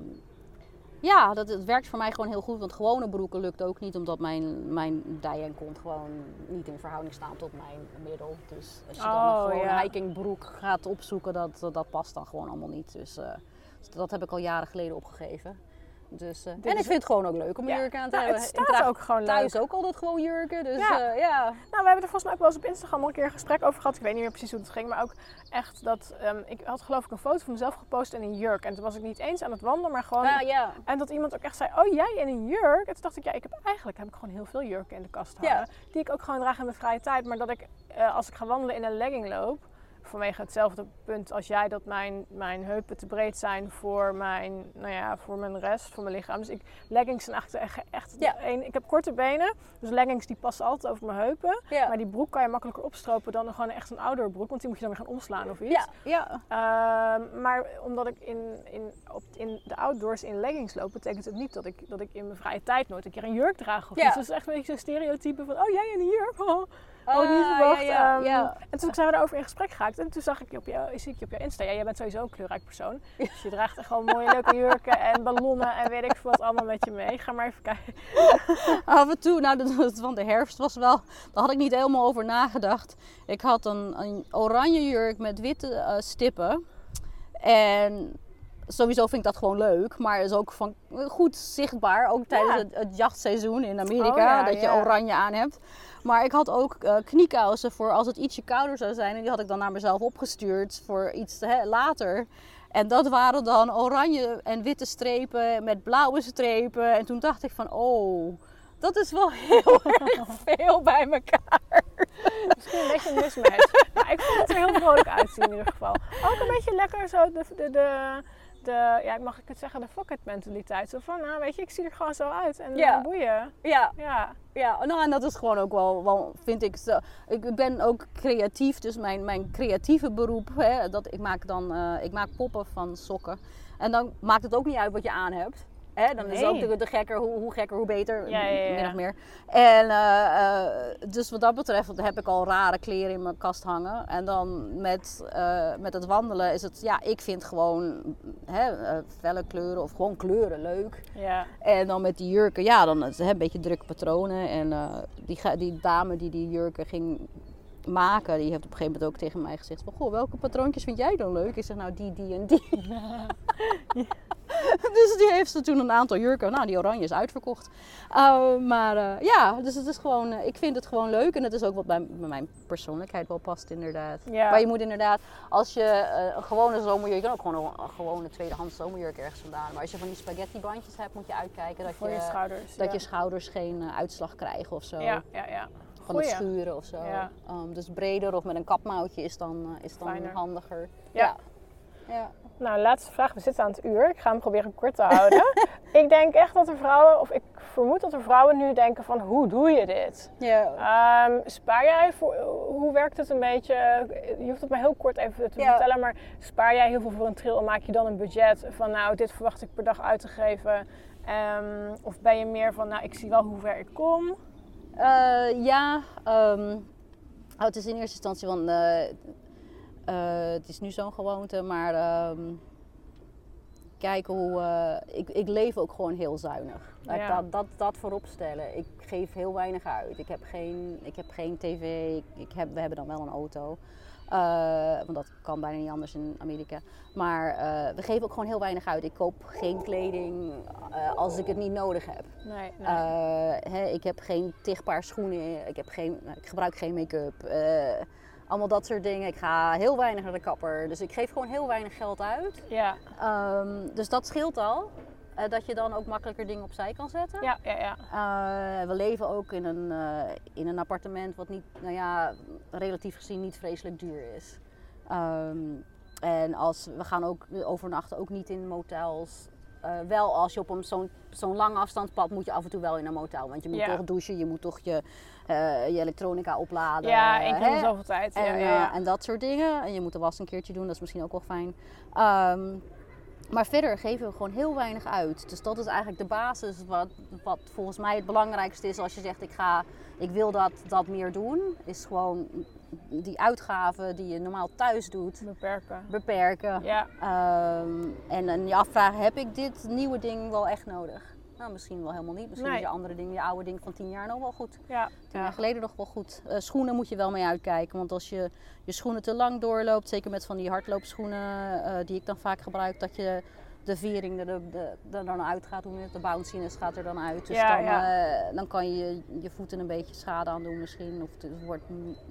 ja, dat, het werkt voor mij gewoon heel goed. Want gewone broeken lukt ook niet, omdat mijn, mijn dij en kont gewoon niet in verhouding staan tot mijn middel. Dus als je dan Oh, een gewone hikingbroek gaat opzoeken, dat, dat past dan gewoon allemaal niet. Dus eh, dat heb ik al jaren geleden opgegeven. Dus, eh, en ik vind het gewoon ook leuk om een Ja. jurk aan te Nou, hebben. het staat ook gewoon thuis leuk. ook altijd gewoon jurken. Dus Ja. ja, ja. Nou, we hebben er volgens mij ook wel eens op Instagram al een keer een gesprek over gehad. Ik weet niet meer precies hoe het ging, maar ook echt dat... ehm, ik had geloof ik een foto van mezelf gepost in een jurk. En toen was ik niet eens aan het wandelen, maar gewoon... Ah, ja. En dat iemand ook echt zei, oh jij in een jurk? En toen dacht ik, ja, ik heb eigenlijk heb ik gewoon heel veel jurken in de kast hangen. Die ik ook gewoon draag in mijn vrije tijd. Maar dat ik, eh, als ik ga wandelen in een legging loop... vanwege hetzelfde punt als jij dat mijn, mijn heupen te breed zijn voor mijn, nou ja, voor mijn rest, voor mijn lichaam. Dus ik, leggings zijn echt, echt, Ja. een, ik heb korte benen, dus leggings die passen altijd over mijn heupen. Ja. Maar die broek kan je makkelijker opstropen dan gewoon echt een outdoor broek, want die moet je dan weer gaan omslaan of iets. Ja, ja. Ehm, maar omdat ik in, in, op, in de outdoors in leggings loop, betekent het niet dat ik, dat ik in mijn vrije tijd nooit een keer een jurk draag of Ja. iets. Het is echt een beetje zo'n stereotype van, oh jij in een jurk? [LAUGHS] Oh, Ah, oh niet verwacht. Ja, ja, Ehm, ja. En toen zijn we daarover in gesprek geraakt en toen zag ik je op je, zie ik je op je Insta. Ja, jij bent sowieso een kleurrijk persoon. Dus je draagt echt gewoon mooie leuke jurken en ballonnen en weet ik wat allemaal met je mee. Ga maar even kijken. [LAUGHS] Af en toe, nou, dat, dat van de herfst was wel, daar had ik niet helemaal over nagedacht. Ik had een, een oranje jurk met witte eh, stippen. En sowieso vind ik dat gewoon leuk, maar is ook van, goed zichtbaar, ook tijdens Ja. het, het jachtseizoen in Amerika, Oh ja, dat je oranje aan hebt. Maar ik had ook eh, kniekousen voor als het ietsje kouder zou zijn. En die had ik dan naar mezelf opgestuurd voor iets hè, later. En dat waren dan oranje en witte strepen met blauwe strepen. En toen dacht ik van, oh, dat is wel [LAUGHS] heel erg [LAUGHS] veel bij elkaar. Misschien een beetje een mismatch. Maar ik vond het er heel vrolijk uitzien in ieder geval. Ook een beetje lekker zo de, de, de, de ja, mag ik het zeggen, de fuck it mentaliteit. Zo van, nou weet je, ik zie er gewoon zo uit en Ja. ja. boeien. Ja, Ja, ja, nou en dat is gewoon ook wel, wel vind ik, zo- ik ben ook creatief. Dus mijn, mijn creatieve beroep, hè, dat, ik, maak dan, eh, ik maak poppen van sokken. En dan maakt het ook niet uit wat je aan hebt. Hè, dan is Nee. ook de, gekker, hoe, hoe gekker, hoe beter, Ja, ja, ja. min of meer. En eh, eh, dus wat dat betreft heb ik al rare kleren in mijn kast hangen. En dan met, eh, met het wandelen is het, ja, ik vind gewoon hè, felle kleuren of gewoon kleuren leuk. ja. En dan met die jurken, ja, dan is het een beetje drukke patronen. En die, die dame die die jurken ging maken, die heeft op een gegeven moment ook tegen mij gezegd van... Goh, welke patroontjes vind jij dan leuk? Ik zeg, nou die, die en die. [LAUGHS] [LAUGHS] dus die heeft ze toen een aantal jurken. Nou, die oranje is uitverkocht. Uh, maar uh, ja, dus het is gewoon, uh, ik vind het gewoon leuk. En het is ook wat bij, bij mijn persoonlijkheid wel past inderdaad. Ja. Maar je moet inderdaad, als je uh, een gewone zomerjurk, je kan ook gewoon een, een gewone tweedehands zomerjurk ergens vandaan. Maar als je van die spaghetti bandjes hebt, moet je uitkijken dat, Voor je, je schouders. dat ja. je schouders geen uitslag krijgen of zo. Ja, ja, ja. Van Goeie. het schuren of zo. Ja. Um, dus breder of met een kapmouwtje is dan, uh, is dan Fijner. handiger. Ja. ja. ja. Nou, laatste vraag. We zitten aan het uur. Ik ga hem proberen kort te houden. [LAUGHS] ik denk echt dat er vrouwen, of ik vermoed dat er vrouwen nu denken van hoe doe je dit? Ja. Um, spaar jij voor, hoe werkt het een beetje? Je hoeft het maar heel kort even te Ja. vertellen, maar spaar jij heel veel voor een trail en maak je dan een budget van nou, dit verwacht ik per dag uit te geven? Um, of ben je meer van nou, ik zie wel hoe ver ik kom? Uh, ja, um, oh, het is in eerste instantie van. Uh, uh, het is nu zo'n gewoonte, maar um, kijken hoe. ik, ik leef ook gewoon heel zuinig. Ja. Dat, dat, dat voorop stellen. Ik geef heel weinig uit. Ik heb geen, ik heb geen tv. Ik, ik heb, we hebben dan wel een auto. Uh, want dat kan bijna niet anders in Amerika. Maar uh, we geven ook gewoon heel weinig uit. Ik koop geen kleding uh, als ik het niet nodig heb. Nee, nee. Hè, ik heb geen tig paar schoenen. Ik, heb geen, ik gebruik geen make-up. allemaal dat soort dingen. Ik ga heel weinig naar de kapper. Dus ik geef gewoon heel weinig geld uit. Ja. Um, dus dat scheelt al. Uh, dat je dan ook makkelijker dingen opzij kan zetten. Ja, ja, ja. Uh, we leven ook in een, uh, in een appartement wat niet, nou ja, relatief gezien niet vreselijk duur is. Um, en als, we gaan ook overnachten ook niet in motels. Wel als je op een, zo'n, zo'n lang afstandspad moet je af en toe wel in een motel. Want je moet Ja. toch douchen, je moet toch je, je elektronica opladen. Ja, één keer zoveel tijd. En, ja, ja. en dat soort dingen. En je moet de was een keertje doen, dat is misschien ook wel fijn. Um, maar verder geven we gewoon heel weinig uit. Dus dat is eigenlijk de basis wat, wat volgens mij het belangrijkste is als je zegt ik ga, ik wil dat, dat meer doen. Is gewoon die uitgaven die je normaal thuis doet, Beperken. beperken. Ja. Um, en dan je afvragen, heb ik dit nieuwe ding wel echt nodig? Nou, misschien wel helemaal niet. Misschien Nee. is je andere ding, je oude ding van tien jaar nog wel goed. Ja. Tien ja. jaar geleden nog wel goed. Uh, schoenen moet je wel mee uitkijken. Want als je je schoenen te lang doorloopt, zeker met van die hardloopschoenen uh, die ik dan vaak gebruik, dat je de vering er, de, de, dan uit gaat. Hoe het, de bounciness gaat er dan uit. Dus Ja, dan, ja. uh, dan kan je je voeten een beetje schade aan doen misschien. Of het wordt,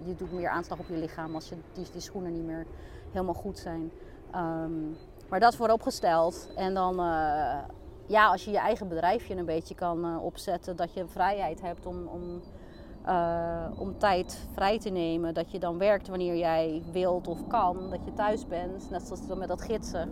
je doet meer aanslag op je lichaam als je die, die schoenen niet meer helemaal goed zijn. Um, maar dat vooropgesteld. En dan uh, ja, als je je eigen bedrijfje een beetje kan uh, opzetten, dat je vrijheid hebt om, om eh, om tijd vrij te nemen. Dat je dan werkt wanneer jij wilt of kan. Dat je thuis bent. Net zoals met dat gidsen.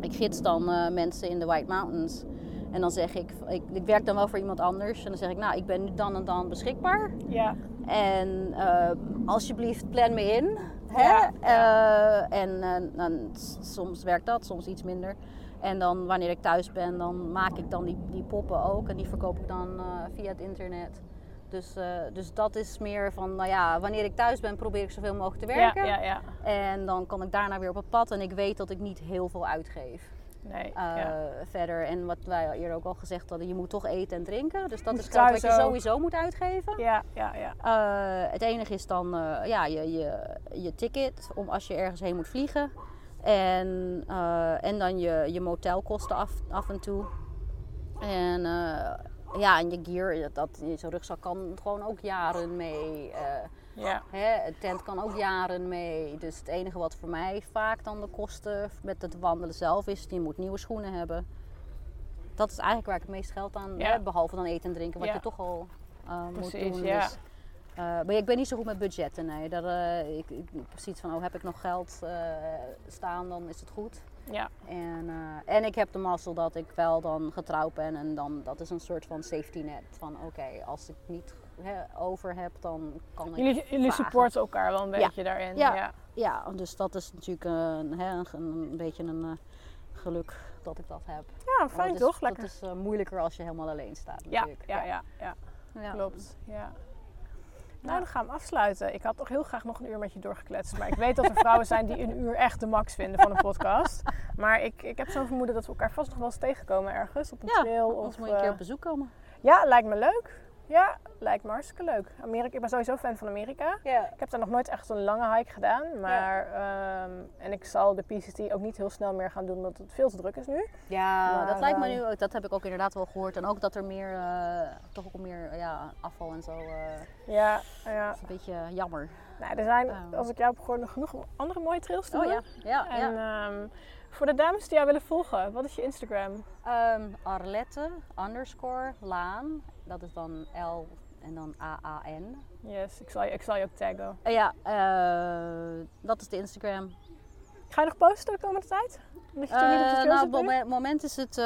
Ik gids dan eh, mensen in de White Mountains. En dan zeg ik, ik, ik werk dan wel voor iemand anders. En dan zeg ik, nou, ik ben nu dan en dan beschikbaar. Ja. En eh, alsjeblieft, plan me in. Hè? Ja, Eh, en eh, dan, soms werkt dat, soms iets minder. En dan wanneer ik thuis ben, dan maak ik dan die, die poppen ook. En die verkoop ik dan eh, via het internet. Dus, eh, dus dat is meer van, nou ja, wanneer ik thuis ben, probeer ik zoveel mogelijk te Ja, werken. ja, ja. En dan kan ik daarna weer op het pad. En ik weet dat ik niet heel veel uitgeef. Nee. Eh, ja. Verder, en wat wij eerder ook al gezegd hadden, je moet toch eten en drinken. Dus dat is geld wat je sowieso moet uitgeven. ja, ja, ja. Het enige is dan ja, je, je, je ticket om als je ergens heen moet vliegen. En, eh, en dan je, je motelkosten af, af en toe. En eh, ja, en je gear, dat, zo'n rugzak kan gewoon ook jaren mee. eh, Ja, hè, een tent kan ook jaren mee. Dus het enige wat voor mij vaak dan de kosten met het wandelen zelf is, je moet nieuwe schoenen hebben. Dat is eigenlijk waar ik het meest geld aan Ja. heb, behalve dan eten en drinken, wat Ja. je toch al moet doen. ja. Dus, eh, maar ik ben niet zo goed met budgetten, nee. Daar, eh, ik, ik heb precies van, oh, heb ik nog geld eh, staan, dan is het goed. ja. En, en ik heb de mazzel dat ik wel dan getrouwd ben en dan, dat is een soort van safety net. Van oké, als ik niet over heb, dan kan ik Jullie, jullie supporten elkaar wel een Ja. beetje daarin. Ja. Ja. Ja, dus dat is natuurlijk een, een, een beetje een geluk dat ik dat heb. Ja, fijn dat toch? Lekker. Dat is moeilijker als je helemaal alleen staat ja, natuurlijk. ja, ja, ja, Ja. klopt. Ja. Nou, dan gaan we afsluiten. Ik had toch heel graag nog een uur met je doorgekletst. Maar ik weet dat er [LAUGHS] vrouwen zijn die een uur echt de max vinden van een podcast. Maar ik, ik heb zo'n vermoeden dat we elkaar vast nog wel eens tegenkomen ergens. Op een Ja, trail. Als Of, we een keer eh, op bezoek komen. Ja, lijkt me leuk. Ja, lijkt me hartstikke leuk. Amerika, ik ben sowieso fan van Amerika. Ja. Ik heb daar nog nooit echt een lange hike gedaan. Maar, ehm, en ik zal de PCT ook niet heel snel meer gaan doen, omdat het veel te druk is nu. Ja, Maar, dat lijkt me nu ook. Dat heb ik ook inderdaad wel gehoord. En ook dat er meer, eh, toch ook meer ja, afval en zo. eh, Ja, ja. dat is een beetje jammer. Nou, er zijn, Oh. als ik jou heb gehoord, nog genoeg andere mooie trails te Oh doen. ja, ja, En ja. ehm, voor de dames die jou willen volgen, wat is je Instagram? Ehm, Arlette underscore Laan. Dat is dan L en dan A-A-N. Yes, ik zal je, ik zal je ook taggen. Eh, ja, eh, dat is de Instagram. Ga je nog posten de komende tijd? Je niet op de Eh, nou, op het moment, is het,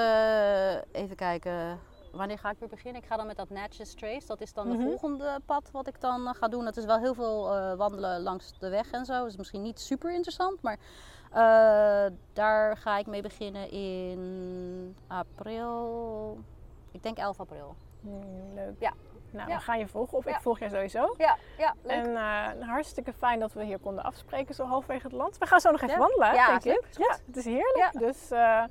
even kijken, wanneer ga ik weer beginnen? Ik ga dan met dat Natchez Trace. Dat is dan Mhm. de volgende pad wat ik dan ga doen. Het is wel heel veel wandelen langs de weg en zo. Dat is misschien niet super interessant, maar daar ga ik mee beginnen in april. Ik denk 11 april. Hmm, leuk. Ja. Nou, Ja. we gaan je volgen of Ja. ik volg jij sowieso. Ja, ja, leuk. En eh, hartstikke fijn dat we hier konden afspreken, zo halfwege het land. We gaan zo nog even Ja. wandelen, Ja, denk ik. Ja, het is heerlijk. Dus eh,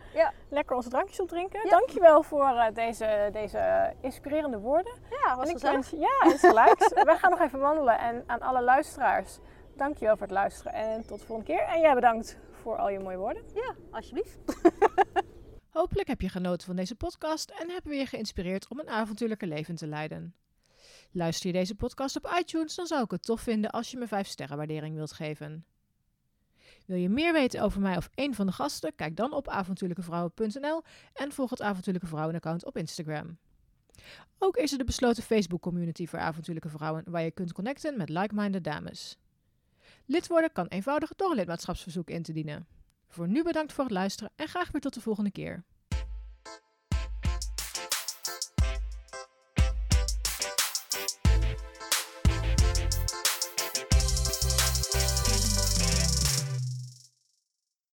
lekker onze drankjes opdrinken. Ja. Dankjewel voor eh, deze, deze inspirerende woorden. Ja, was En ik wens, ja, is gelijk. [LAUGHS] Wij gaan nog even wandelen. En aan alle luisteraars, dankjewel voor het luisteren. En tot de volgende keer. En jij bedankt voor al je mooie woorden. Ja, alsjeblieft. [LAUGHS] Hopelijk heb je genoten van deze podcast en hebben we je geïnspireerd om een avontuurlijke leven te leiden. Luister je deze podcast op iTunes, dan zou ik het tof vinden als je me 5 sterren waardering wilt geven. Wil je meer weten over mij of een van de gasten? Kijk dan op avontuurlijkevrouwen.nl en volg het Avontuurlijke Vrouwen account op Instagram. Ook is er de besloten Facebook community voor avontuurlijke vrouwen waar je kunt connecten met like-minded dames. Lid worden kan eenvoudig door een lidmaatschapsverzoek in te dienen. Voor nu bedankt voor het luisteren en graag weer tot de volgende keer.